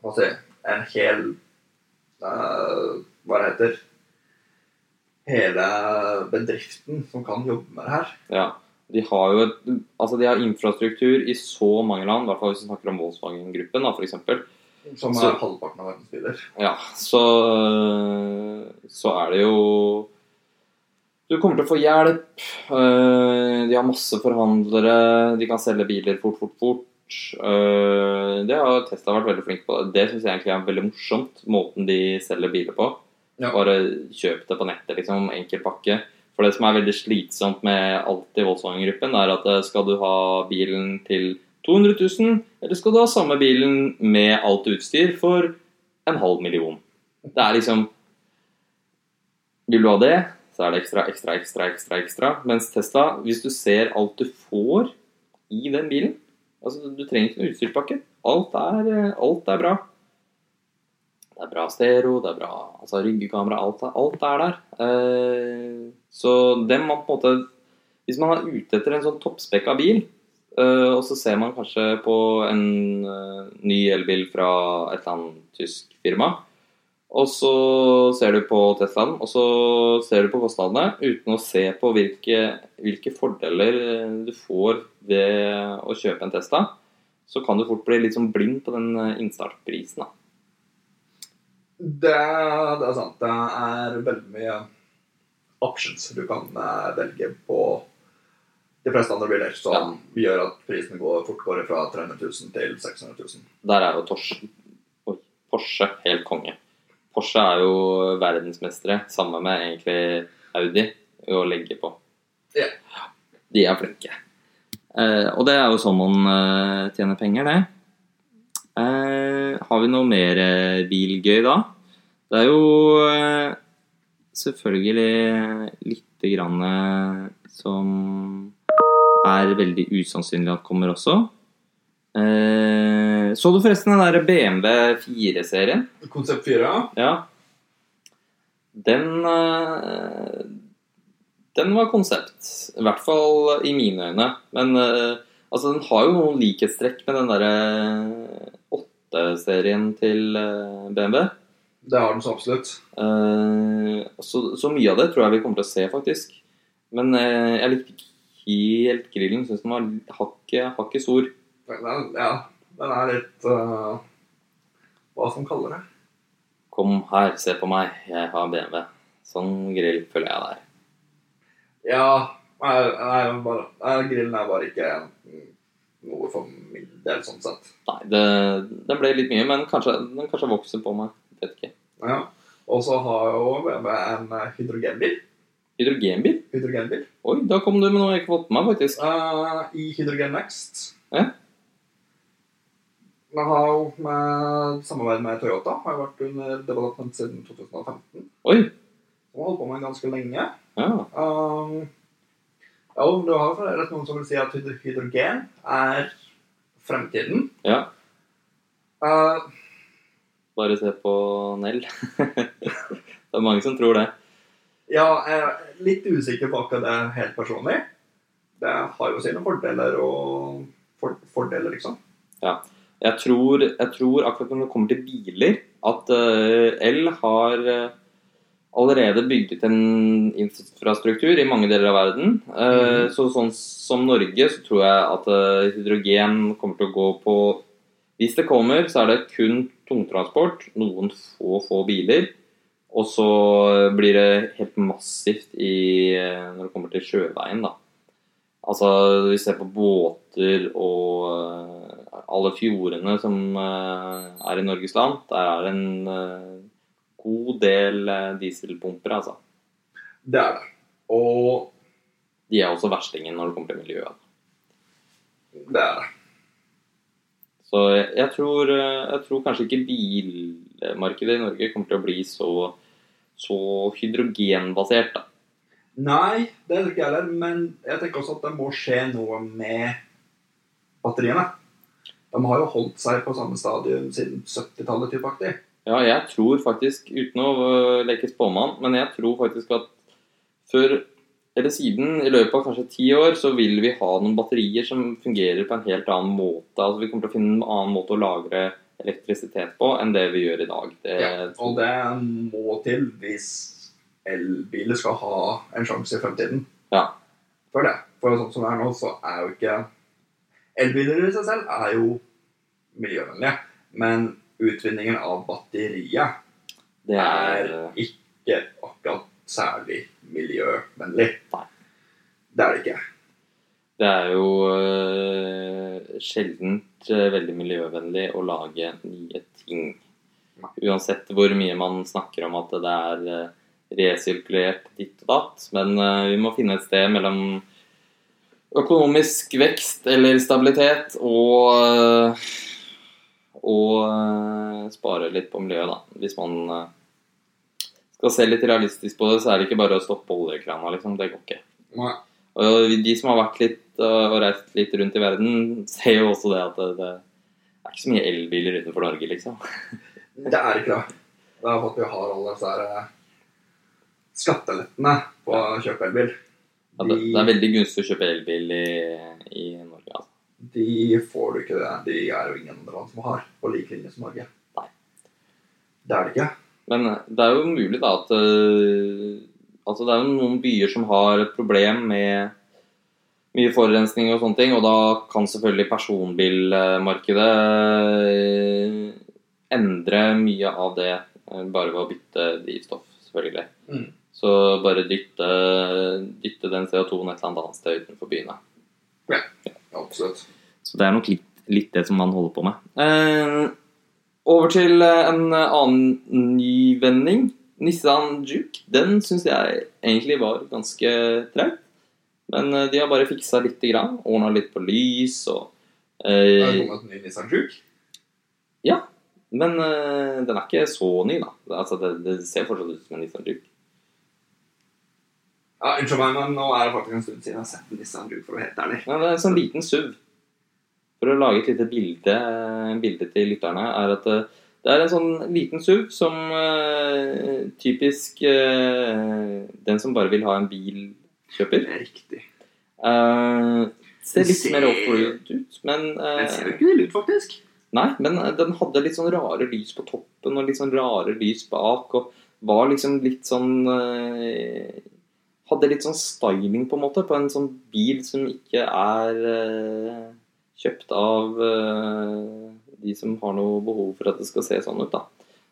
hva si, en hel uh, Hva det heter Hele bedriften som kan jobbe med det her. Ja. De har jo et, altså de har infrastruktur i så mange land, i hvert fall hvis vi snakker om Volkswagen-gruppen, da, for er Som Så- halvparten av verdens biler. Ja, så, så er det jo Du kommer til å få hjelp. øh, De har masse forhandlere. De kan selge biler fort, fort, fort. Øh, Det har Tesla vært veldig flink på. Det syns jeg egentlig er veldig morsomt, måten de selger biler på. Ja. Bare kjøp det på nettet, liksom. Enkel pakke. For det som er veldig slitsomt med alt i Volkswagen-gruppen, er at øh, skal du ha bilen til 200 000, eller skal du ha samme bilen med alt utstyr for en halv million? Det er liksom Vil du ha det, så er det ekstra, ekstra, ekstra, ekstra. ekstra. Mens Tesla, hvis du ser alt du får i den bilen altså Du trenger ikke noen utstyrspakke. Alt er, alt er bra. Det er bra stereo, det er bra altså ryggekamera, alt, alt er der. Eh, så dem man på en måte Hvis man er ute etter en sånn toppspekka bil, eh, og så ser man kanskje på en uh, ny elbil fra et eller annet tysk firma, og så ser du på Teslaen, og så ser du på kostnadene uten å se på hvilke, hvilke fordeler eh, du får ved å kjøpe en Tesla. Så kan du fort bli litt sånn blind på den innstartprisen. da. Det, det er sant. Det er veldig mye options du kan velge på de fleste andre biler, som gjør at prisen går fort går fra 300 000 til 600 000. Der er jo Tors- Porsche helt konge. Porsche er jo verdensmestere, sammen med egentlig Audi, å legge på. Ja. De er flinke. Eh, og det er jo sånn man eh, tjener penger, det. Eh, har vi noe mer eh, bilgøy da? Det er jo eh, selvfølgelig lite grann eh, som er veldig usannsynlig at kommer også. Eh, så du forresten den der BMW 4-serien? Konsept 4, Ja. Den eh, Den var konsept. I hvert fall i mine øyne. Men eh, altså, den har jo noen likhetstrekk med den derre 8-serien til eh, BMW. det har den så absolutt. Eh, så, så mye av det tror jeg vi kommer til å se, faktisk. Men eh, jeg likte ikke helt grillen. Syns den var hakket hakke stor. Den, ja, Den er litt uh, Hva som kaller det? Kom her, se på meg, jeg har BMW. Sånn grill føler jeg det er. Ja Nei, nei, bare, nei, grillen er bare ikke noe for min del, sånn sett. Nei, det, den ble litt mye, men kanskje, den kanskje vokser på meg. Vet ikke. Ja. Og så har jo BMW en eh, hydrogenbil. Hydrogenbil? Hydrogenbil. Oi, da kom du med noe jeg ikke har fått med meg, faktisk. Uh, I Hydrogen Next. Ja. Den har jo med samarbeid med Toyota har jo vært under development siden 2015. Oi. Den har holdt på med ganske lenge. Ja. Um, ja, du har rett noen som vil si at hydrogen er fremtiden. ja. Uh, Bare se på Nell. det er mange som tror det. ja, jeg litt usikker på akkurat det helt personlig. Det har jo sine fordeler og for, fordeler, liksom. Jeg tror, jeg tror akkurat når det kommer til biler, at eh, El har allerede allerede bygget en infrastruktur i mange deler av verden. Mm. Så sånn som Norge, så tror jeg at eh, hydrogen kommer til å gå på Hvis det kommer, så er det kun tungtransport, noen få, få biler. Og så blir det helt massivt i, eh, når det kommer til sjøveien, da. Altså, vi ser på båter og eh, alle fjordene som eh, er i Norges land. Der er det en god del dieselpumper, altså. Det er det. Og De er også verstingen når det kommer til miljøet. det er det. Så jeg, tror, jeg tror kanskje ikke bilmarkedet i Norge kommer til å bli så, så hydrogenbasert, da. Nei, det tror ikke jeg heller. Men jeg tenker også at det må skje noe med batteriene. De har jo holdt seg på samme stadium siden 70-tallet, typeaktig. Ja, jeg tror faktisk, uten å øh, leke spåmann, men jeg tror faktisk at før eller siden, i løpet av kanskje ti år, så vil vi ha noen batterier som fungerer på en helt annen måte. Altså Vi kommer til å finne en annen måte å lagre elektrisitet på enn det vi gjør i dag. Det, Ja, og det må til hvis elbiler skal ha en sjanse i fremtiden. Ja. For det. For sånn som det er nå, så er jo ikke Elbiler i seg selv er jo miljøvennlige. Men utvinningen av batteriet det er er ikke akkurat særlig miljøvennlig. Nei. Det er det ikke. Det er jo øh, sjeldent øh, veldig miljøvennlig å lage nye ting. Uansett hvor mye man snakker om at det er øh, resirkulert ditt og datt. Men vi må finne et sted mellom økonomisk vekst eller stabilitet og og spare litt på miljøet, da. Hvis man skal se litt realistisk på det, så er det ikke bare å stoppe oljekrana, liksom. Det går ikke. Nei. Og de som har vært litt og reist litt rundt i verden, ser jo også det at det, det er ikke så mye elbiler utenfor Norge, liksom. Det er ikke det. Det er for at vi har alle disse her eh, skattelettene på å kjøpe elbil. Ja, det, er veldig gunstig å kjøpe elbil i, i Norge. Altså. De får du ikke det. De er jo ingen andre land som har, på lik linje som Norge. Nei. Det er det ikke. Men det er jo mulig da at øh, Altså det er jo noen byer som har et problem med mye forurensning og sånne ting, og da kan selvfølgelig personbilmarkedet øh, endre mye av det øh, bare ved å bytte drivstoff, selvfølgelig. Mm. Så bare dytte, dytte den CO2-en et eller annet sted utenfor byene. Absolutt. Så det er nok litt, litt det som man holder på med. Eh, over til eh, en annen nyvending. Nissan Juke. Den syns jeg egentlig var ganske traut. Men eh, de har bare fiksa lite grann. Ordna litt på lys og Det er eh, kommet en ny Nissan Juke. Men eh, den er ikke så ny, da. Altså, det, det ser fortsatt ut som en Nissan Juke. Ja, Unnskyld meg, men nå er det faktisk en stund siden jeg har sett en Nissan Juke, for å helt ærlig. Ja, det er en sånn liten SUV. For å lage et lite bilde, bilde til lytterne, er at eh, det er en sånn liten SUV som eh, typisk eh, den som bare vil ha en bil, kjøper. Er riktig. Uh, ser litt ser- mer off-road ut, men uh, Den ser jo ikke vill ut, faktisk. Nei, men eh, den hadde litt sånn rare lys på toppen og litt sånn rare lys bak, og var liksom litt sånn uh, Hadde litt sånn styling, på en måte, på en sånn bil som ikke er kjøpt av de som har noe behov for at det skal se sånn ut. da.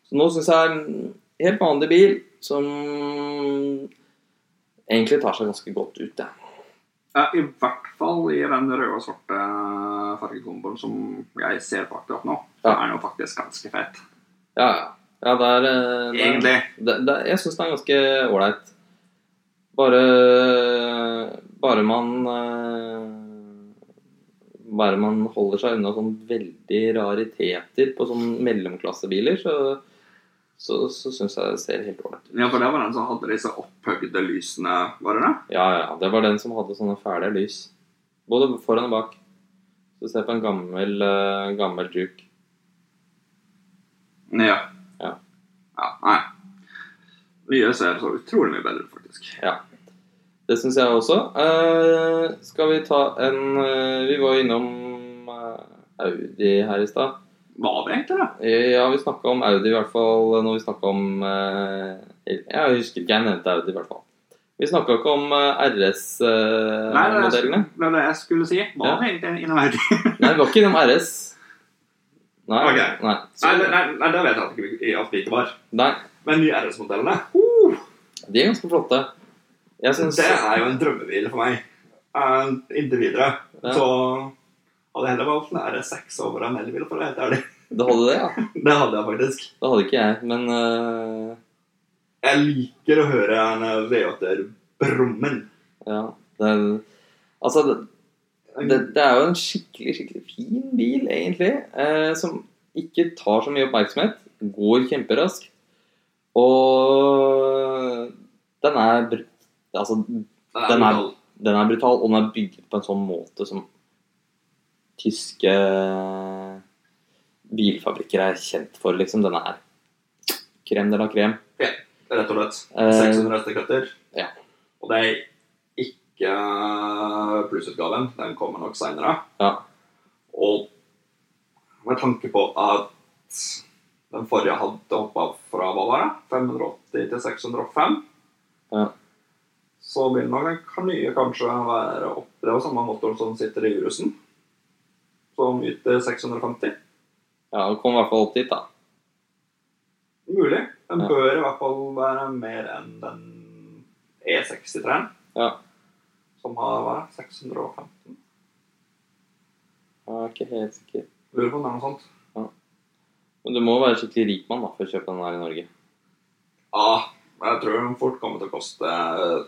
Så nå syns jeg en helt vanlig bil som egentlig tar seg ganske godt ut. Ja. Ja, I hvert fall i den røde og svarte fargekomboen som jeg ser på akkurat nå. Ja. er den jo faktisk ganske fet. Ja, ja. ja det er, eh, det er Egentlig. det, det, Jeg syns den er ganske ålreit. Bare Bare man eh, Bare man holder seg unna sånn veldig rariteter på sånn mellomklassebiler, så, så, så syns jeg det ser helt ålreit ut. Ja, for det var den som hadde disse opphøgde lysene, var det det? Ja, ja. Det var den som hadde sånne fæle lys. Både foran og bak. Så se på en gammel, eh, gammel Juke. Ja. Ja. Ja, nei. Nye ser så utrolig mye bedre ut, faktisk. Det syns jeg også. Eh, skal vi ta en eh, Vi var innom eh, Audi her i stad. Var det egentlig det? Eh, Ja, vi snakka om Audi i hvert fall når vi snakka om eh, Jeg husker ikke jeg nevnte Audi, i hvert fall. Vi snakka ikke om Nei, det, er, RS-modellene. det er det jeg skulle si. Var Ja. det egentlig innom Audi? Nei, vi var ikke innom RS. Nei. okay. Nei. Så, Nei, nei, nei, det vet jeg at vi- at vi ikke var. nei. Men nye RS-modellene uh, De er ganske flotte. Syns Det er jo en drømmebil for meg. Uh, inntil videre. Ja. Så hadde heller valgt en RS6 over en Melville, for å være helt ærlig. Det hadde det, ja. Det hadde jeg faktisk. Det hadde ikke jeg, men uh... Jeg liker å høre en V8-er brummen. ja. Det, altså, det, det, det er jo en skikkelig, skikkelig fin bil, egentlig. Eh, som ikke tar så mye oppmerksomhet. Går kjemperaskt. Og den er Altså, Den er Den er- den er brutal, og den er bygget på en sånn måte som tyske bilfabrikker er kjent for, liksom. Den er krem de la krem. Rett og slett. Eh, 600 hestekrefter. ja. Og det er ikke plussutgaven. Den kommer nok seinere. Ja. Og med tanke på at den forrige hadde hoppa fra hva var det? 580 til 605. Ja. Så vil nok den nye kanskje være opp Det var samme motor som sitter i Urusen. Som myte 650. ja, den kom i hvert fall opp dit, da. Mulig. Den Ja. bør i hvert fall være mer enn den E63-en. Ja. Som har er 615. Jeg er ikke helt sikker. Lurer på om det er noe sånt. Men du må være skikkelig rik mann da, for å kjøpe den her i Norge. Ja, jeg tror den fort kommer til å koste eh,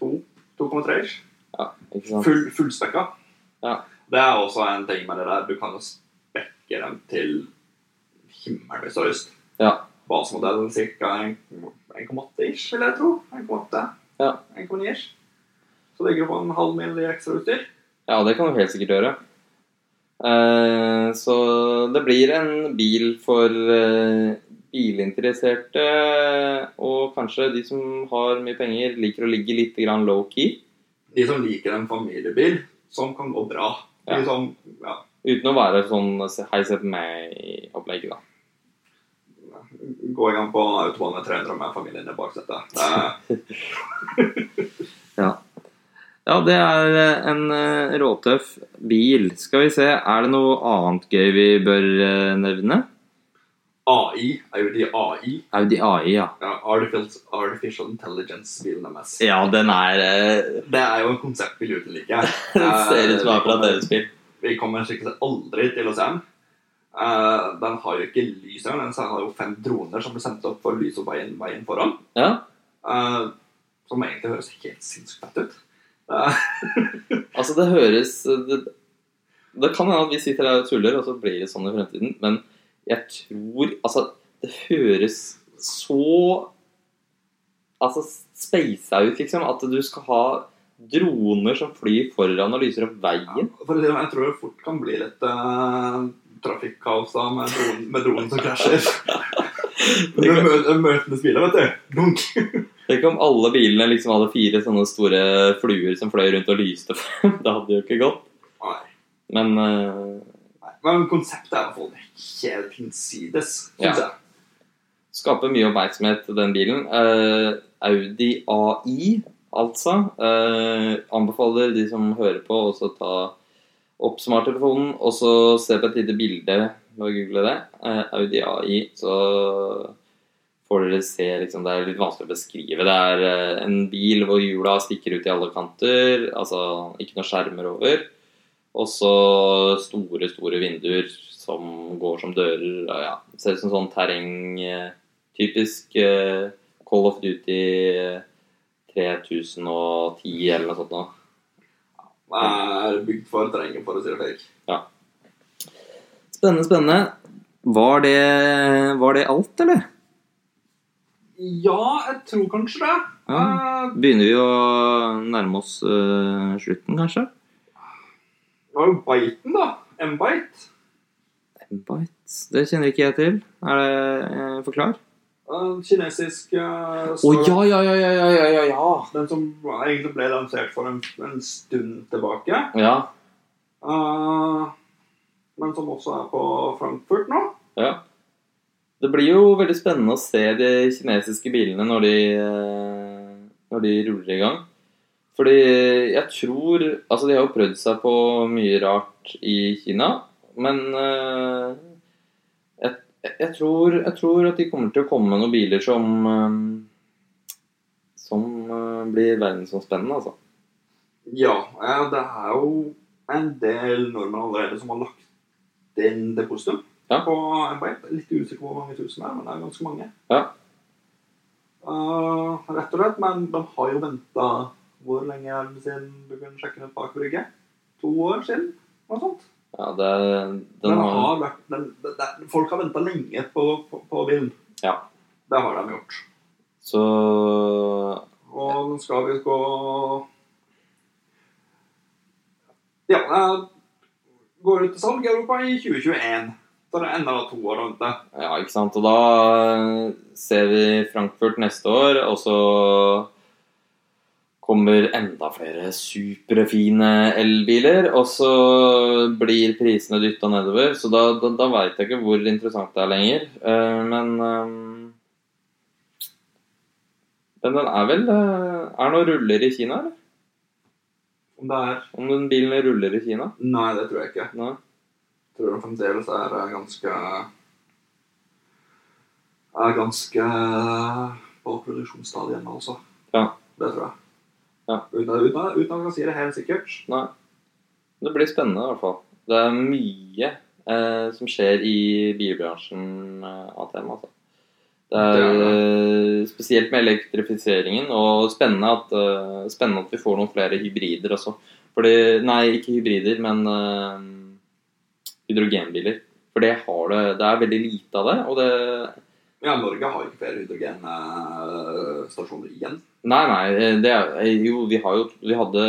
2,3 ish. Ja, ikke sant? Full, fullspekka. Ja. Det er også en ting med det der. Du kan jo spekke dem til himmelen hvis du har lyst. Ja. Basemodellen ca. 1,8 ish, vil jeg tro. 1,8. Ja. 1,9 ish. Så ligger du på en halv mil i ekstrautstyr. Ja, det kan du helt sikkert gjøre. Eh, så det blir en bil for eh, bilinteresserte, og kanskje de som har mye penger, liker å ligge litt low-key. De som liker en familiebil som kan gå bra. Ja. Sånn, ja, Uten å være sånn hei, se på meg-opplegg, da. gå i gang på autobahn med 300 med familien i baksetet. Er Ja, det er eh, en eh, råtøff bil. Skal vi se, er det noe annet gøy vi bør eh, nevne? AI, Audi AI. Audi AI, ja. Ja, Artificial, Artificial Intelligence-bilen deres. Ja, den er eh, Det er jo en konseptbil uten like. Den ser ut som akkurat er fra Eh, deres bil. Vi kommer sikkert aldri til å se den. Uh, den har jo ikke lys engang. Den har jo fem droner som blir sendt opp for å lyse opp veien, veien foran. Ja. Uh, som egentlig høres helt sinnssykt fett ut. Uh. Altså, det høres Det, det kan hende at vi sitter her og tuller, og så blir det sånn i fremtiden, men jeg tror Altså, det høres så Altså, speisa ut, liksom. At du skal ha droner som flyr foran og lyser opp veien. for det, sånn, jeg tror det fort kan bli litt uh, trafikkaos med dronen, med dronen som krasjer. Med Møtende biler, vet du. Dunk. Tenk om alle bilene liksom hadde fire sånne store fluer som fløy rundt og lyste. Det hadde jo ikke gått. Nei. Men Nei, Men konseptet er i hvert fall helt hinsides, syns Ja. jeg. skaper mye oppmerksomhet, den bilen. Uh, Audi AI, altså. Uh, anbefaler de som hører på, også ta opp smarttelefonen og så se på et lite bilde og google det, Uh, Audi AI, så får dere se liksom, Det er litt vanskelig å beskrive. Det er en bil hvor hjula stikker ut i alle kanter, altså ikke noe skjermer over. Og så store, store vinduer som går som dører. Ja, ser ut som sånn terreng eh, Typisk eh, Call of Duty eh, 3010 eller noe sånt noe. Det er bygd for terrenget, for å si det slik. Spennende, spennende. Var det, var det alt, eller? Ja, jeg tror kanskje det. Ja. Eh, Begynner vi å nærme oss uh, slutten, kanskje? Det var jo Biten, da. M-Bite. Bites. Det kjenner ikke jeg til. Er det eh, Forklar. Eh, Kinesisk uh, Å ja, ja, ja, ja, ja, ja, ja. Den som egentlig ble lansert for en, en stund tilbake. Ja. Uh, men som også er på Frankfurt nå. ja. Det blir jo veldig spennende å se de kinesiske bilene når de, eh, når de ruller i gang. Fordi jeg tror Altså, de har jo prøvd seg på mye rart i Kina, men eh, jeg, jeg, tror, jeg tror at de kommer til å komme med noen biler som eh, Som eh, blir verdensomspennende, altså. Ja, det er jo en del nordmenn allerede som har lagt inn depositum Ja. på M-Bite. Litt usikker på hvor mange tusen det er, men det er ganske mange. Ja. Rett og slett, men de har jo venta Hvor lenge er det siden du kunne sjekke den bak brygge? To år siden? Noe sånt. Ja, det Den den har, har vært, den, den, det, folk har venta lenge på, på, på bilen. Ja. Det har de gjort. Så Og skal vi gå Ja, det går ut til salg i Europa i 2021. Så det er enda to år å vente. Ja, ikke sant. Og da eh, ser vi Frankfurt neste år, og så kommer enda flere superfine elbiler, og så blir prisene dytta nedover. Så da, da, da veit jeg ikke hvor interessant det er lenger. Uh, Men eh, Men den er vel uh, Er noen ruller i Kina, eller? Om det er Om den bilen ruller i Kina? Nei, det tror jeg ikke. Nei. Jeg tror den fremdeles er ganske Er ganske på produksjonsstadiet altså. Ja. Det tror jeg. Ja. Uten, uten, uten at man kan si det helt sikkert. Nei. Det blir spennende, i hvert fall. Det er mye eh, som skjer i bilbransjen eh, av tema. Altså. Det er Det er eh, spesielt med elektrifiseringen, og spennende at, eh, spennende at vi får noen flere hybrider også. Fordi, nei, ikke hybrider, men eh, hydrogenbiler. For det, har det, det er veldig lite av det, og det Ja, Norge har ikke flere hydrogenstasjoner igjen. Nei, nei, det er, jo, vi har jo Vi hadde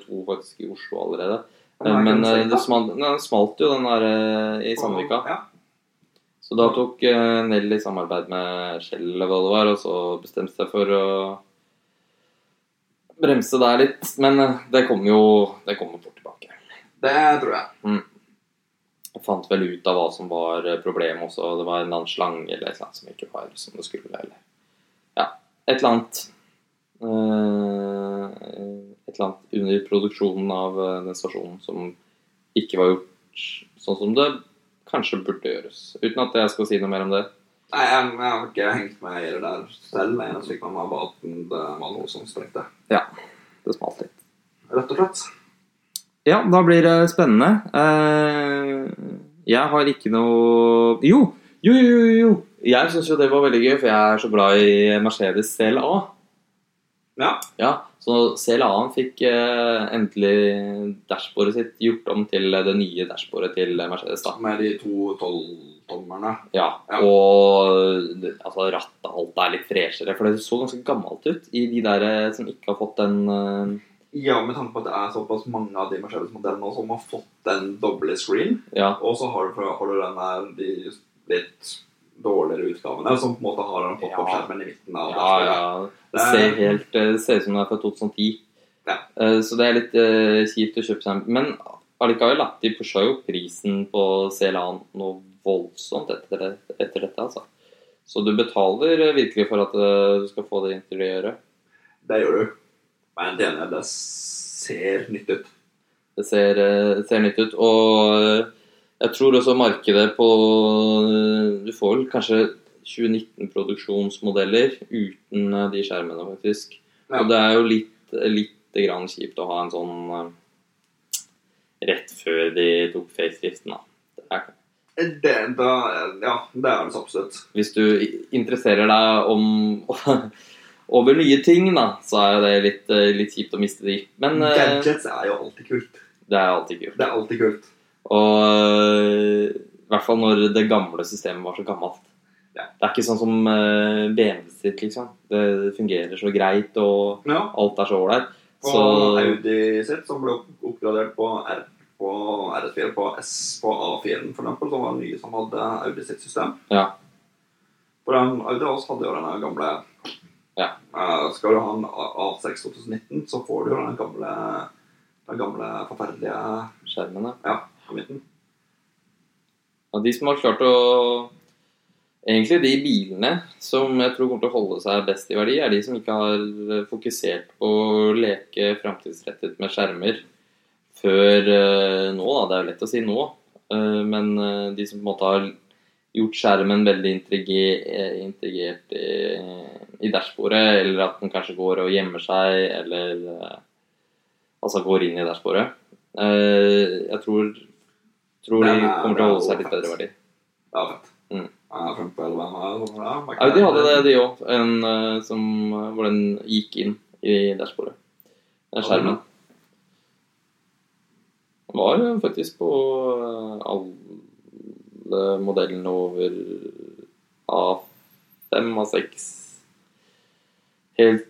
to faktisk i Oslo allerede. Den er Men eh, det smalt, den smalt jo, den der eh, i Sandvika. Ja. Så da tok eh, Nell i samarbeid med Shell eller hva det var, og så bestemte seg for å bremse der litt. Men eh, det kommer jo det kommer fort tilbake. Det tror jeg. Jeg fant vel ut av hva som var eh, problemet også. Det var en eller annen slange eller et eller annet som ikke var som det skulle. Eller ja, et eller annet. eh, et eller annet under produksjonen av eh, den stasjonen som ikke var gjort sånn som det kanskje burde gjøres. Uten at jeg skal si noe mer om det. Nei, jeg, jeg har ikke hengt meg i det der selv. Jeg fikk med meg var at det var noe som sprengte. Ja, Det smalt litt. Rett og slett. Ja, da blir det spennende. Eh, jeg har ikke noe Jo! Jo, jo, jo! Jeg syns jo det var veldig gøy, for jeg er så glad i Mercedes CLA. Ja. Ja, Så CLA-en fikk eh, endelig dashbordet sitt gjort om til det nye dashbordet til Mercedes. da. Med de to tolvtommerne. Ja, Ja. Og altså, rattet alt er litt freshere, for det så ganske gammelt ut i de der eh, som ikke har fått den Ja, med tanke på at det er såpass mange av de Mercedes-modellene som har fått den doble screen. Ja, Og så har du, har du den der de litt dårligere utgavene som på en måte har den pop-opp-skjermen i midten av ja, ja. Det er- ser helt det ser ut som det er fra 2010. Ja. Eh, Så det er litt eh, kjipt å kjøpe seg Men allikevel, da. De pusha jo prisen på CLA-en noe voldsomt etter, det- etter dette, altså. Så du betaler eh, virkelig for at eh, du skal få det interiøret. Det gjør du. Men det ene, det ser nytt ut. Det ser, eh, ser nytt ut. Og eh, jeg tror også markedet på eh, Du får vel kanskje 2019-produksjonsmodeller uten de skjermene, faktisk. Ja. Og det er jo litt, litt grann kjipt å ha en sånn rett før de tok faceliften, da. Det er, Det, da, ja, det er det så absolutt. hvis du interesserer deg om over nye ting, da, så er det litt, eh, litt kjipt å miste de. Men eh, Gadgets er jo alltid kult. det er alltid kult. Det er alltid kult. Og øh, i hvert fall når det gamle systemet var så gammelt. Ja. Det er ikke sånn som uh, BMW sitt, liksom. Det fungerer så greit, og Ja. alt er så ålreit. Og Audi sitt, som ble oppgradert på, R, på RS4, på S på A4-en for eksempel, som var nye som hadde Audi sitt system. Ja. For Audi også hadde jo denne gamle Ja. Uh, Skal du ha en A- A6 2019, så får du jo den gamle, den gamle forferdelige Skjermen, ja, på midten. Og de som har klart å Egentlig de bilene som jeg tror kommer til å holde seg best i verdi, er de som ikke har fokusert på å leke framtidsrettet med skjermer før eh, nå. Da. Det er jo lett å si nå, eh, men eh, de som på en måte har gjort skjermen veldig integrert i, i dashbordet, eller at den kanskje går og gjemmer seg, eller eh, altså går inn i dashbordet. Eh, jeg tror, tror de er- kommer til å holde seg litt bedre verdi. Fett. Mm. Ja? Ja, de hadde det, de òg. En eh, som hvor den gikk inn i dashbordet. Skjermen. Den var faktisk på alle modellene over A5, A6 Helt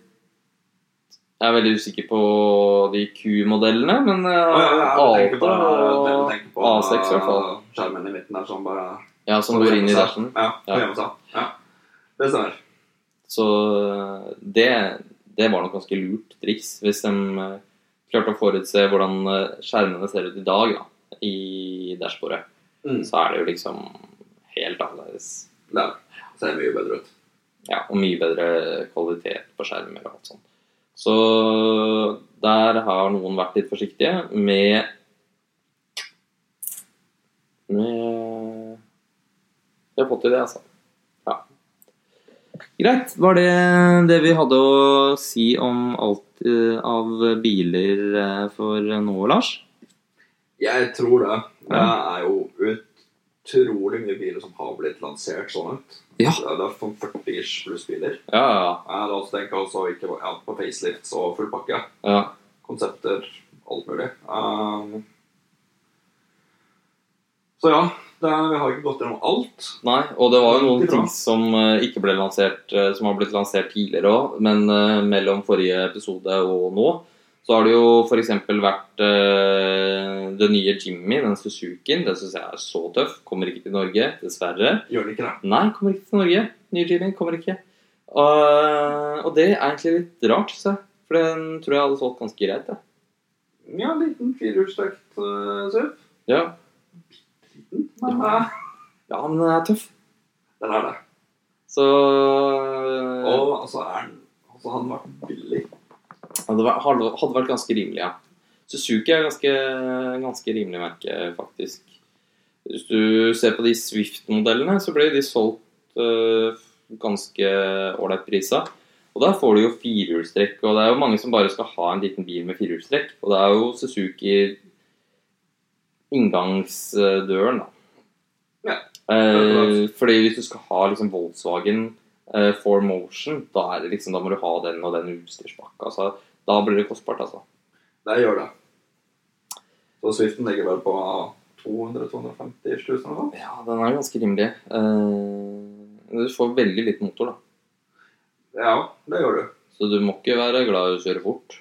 Jeg er veldig usikker på de Q-modellene, men uh, oh, ja, ja, Alta A8 og A6 i hvert fall. skjermen i midten der som bare Ja, som går inn i dashen. Ja, Ja. ja. Det stemmer. Så det, det var nok ganske lurt triks hvis de eh, klarte å forutse hvordan eh, skjermene ser ut i dag da, i dashbordet. Mm. Så er det jo liksom helt annerledes. Er det. ser mye bedre ut. Ja, og mye bedre kvalitet på skjermer og alt sånt. Så der har noen vært litt forsiktige med med Vi har fått til det, altså. Ja. Greit. Var det det vi hadde å si om alt eh, av biler eh, for nå, Lars? Jeg tror det. Det er jo utrolig mye biler som har blitt lansert sånn ut. Ja. Det er- det er sånn 40-ish pluss biler. Ja, ja, hadde også tenkt også ikke på- ja, på facelifts og full pakke. ja. Konsepter, alt mulig. Um, så ja, er, vi har ikke gått gjennom alt. Nei, og det var jo noen ting som eh, ikke ble lansert, eh, som har blitt lansert tidligere òg, men eh, mellom forrige episode og nå, så har det jo f.eks. vært uh, det nye Jimmy, den Suzukien. Den syns jeg er så tøff. Kommer ikke til Norge, dessverre. Gjør det ikke det? Nei, kommer ikke til Norge. Nye Jimmy kommer ikke. Og, og det er egentlig litt rart, jeg. For den tror jeg hadde solgt ganske greit. jeg. Ja, en liten firehjulstrekt uh, SUV. Ja. Liten, men ja. ja, men den er tøff. den er det. Så Og altså er den altså, han vært billig. Hadde vært, hadde vært ganske rimelig, ja. Suzuki er ganske, ganske rimelig merke, faktisk. Hvis du ser på de Swift-modellene, så ble de solgt øh, ganske ålreit prisa. Og der får du jo firehjulstrekk, og det er jo mange som bare skal ha en liten bil med firehjulstrekk. Og det er jo Suzuki inngangsdøren, da. Ja. Eh, fordi hvis du skal ha liksom Volkswagen eh, for motion, da, det liksom, da må du ha den og den utstyrspakka. Så da blir det kostbart, altså. Det gjør det. Så Swiften ligger vel på 200-250 000 eller noe? Ja, den er ganske rimelig. Eh, du får veldig liten motor, da. Ja, det gjør du. Så du må ikke være glad i å kjøre fort.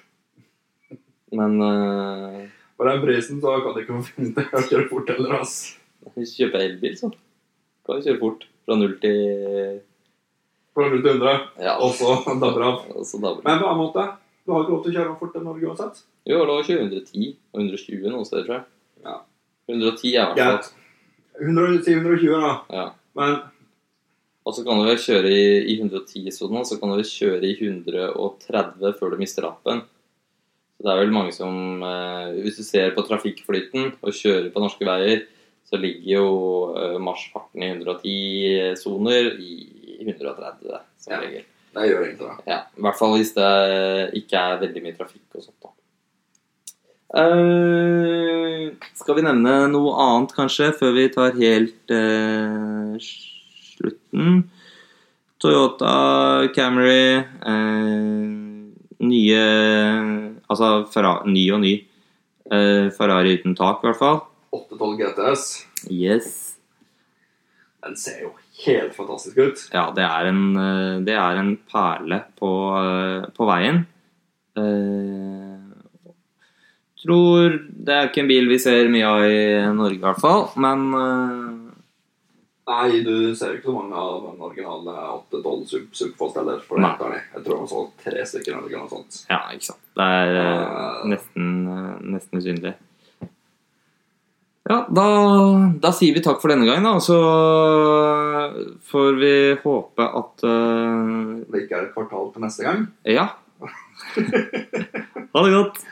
Men eh, For den prisen så kan du ikke finne deg å kjøre fort heller, ass. hvis du kjøper elbil, så kan du kjøre fort. Fra null til Fra 0 til 100, Ja, og så dabber av. Men på en måte, du har ikke lov til å kjøre fort i Norge uansett. Jo, det var kjøre 110 og 120 noen steder, tror jeg. Ja. 110 er i hvert fall. Greit. 100, si 120, da. Ja. Men Og så kan du vel kjøre i, i 110-sonen, og så kan du vel kjøre i 130 før du mister appen. Så det er vel mange som eh, Hvis du ser på trafikkflyten og kjører på norske veier, så ligger jo eh, marsjfarten i 110-soner i 130 som Ja. regel. Det gjør egentlig det. Ja, I hvert fall hvis det ikke er veldig mye trafikk og sånt. da. Uh, skal vi nevne noe annet, kanskje, før vi tar helt uh, slutten? Toyota Camry uh, Nye Altså Ferra- ny og ny. Ferrari uten tak, i hvert fall. 812 GTS. Yes. Den ser jo helt fantastisk ut. Ja, det er en, eh, det er en perle på, eh, på veien. Eh, tror Det er ikke en bil vi ser mye av i Norge, i hvert fall. Men eh, Nei, du ser jo ikke så mange av den originale 812 sub Subfast heller. For det Nei. er. Jeg tror han så tre stykker eller noe sånt. ja, ikke sant. Det er eh, nesten, nesten usynlig. Ja, da, da sier vi takk for denne gang, da. Så får vi håpe at uh... Det ikke er et kvartal til neste gang. Ja. ha det godt.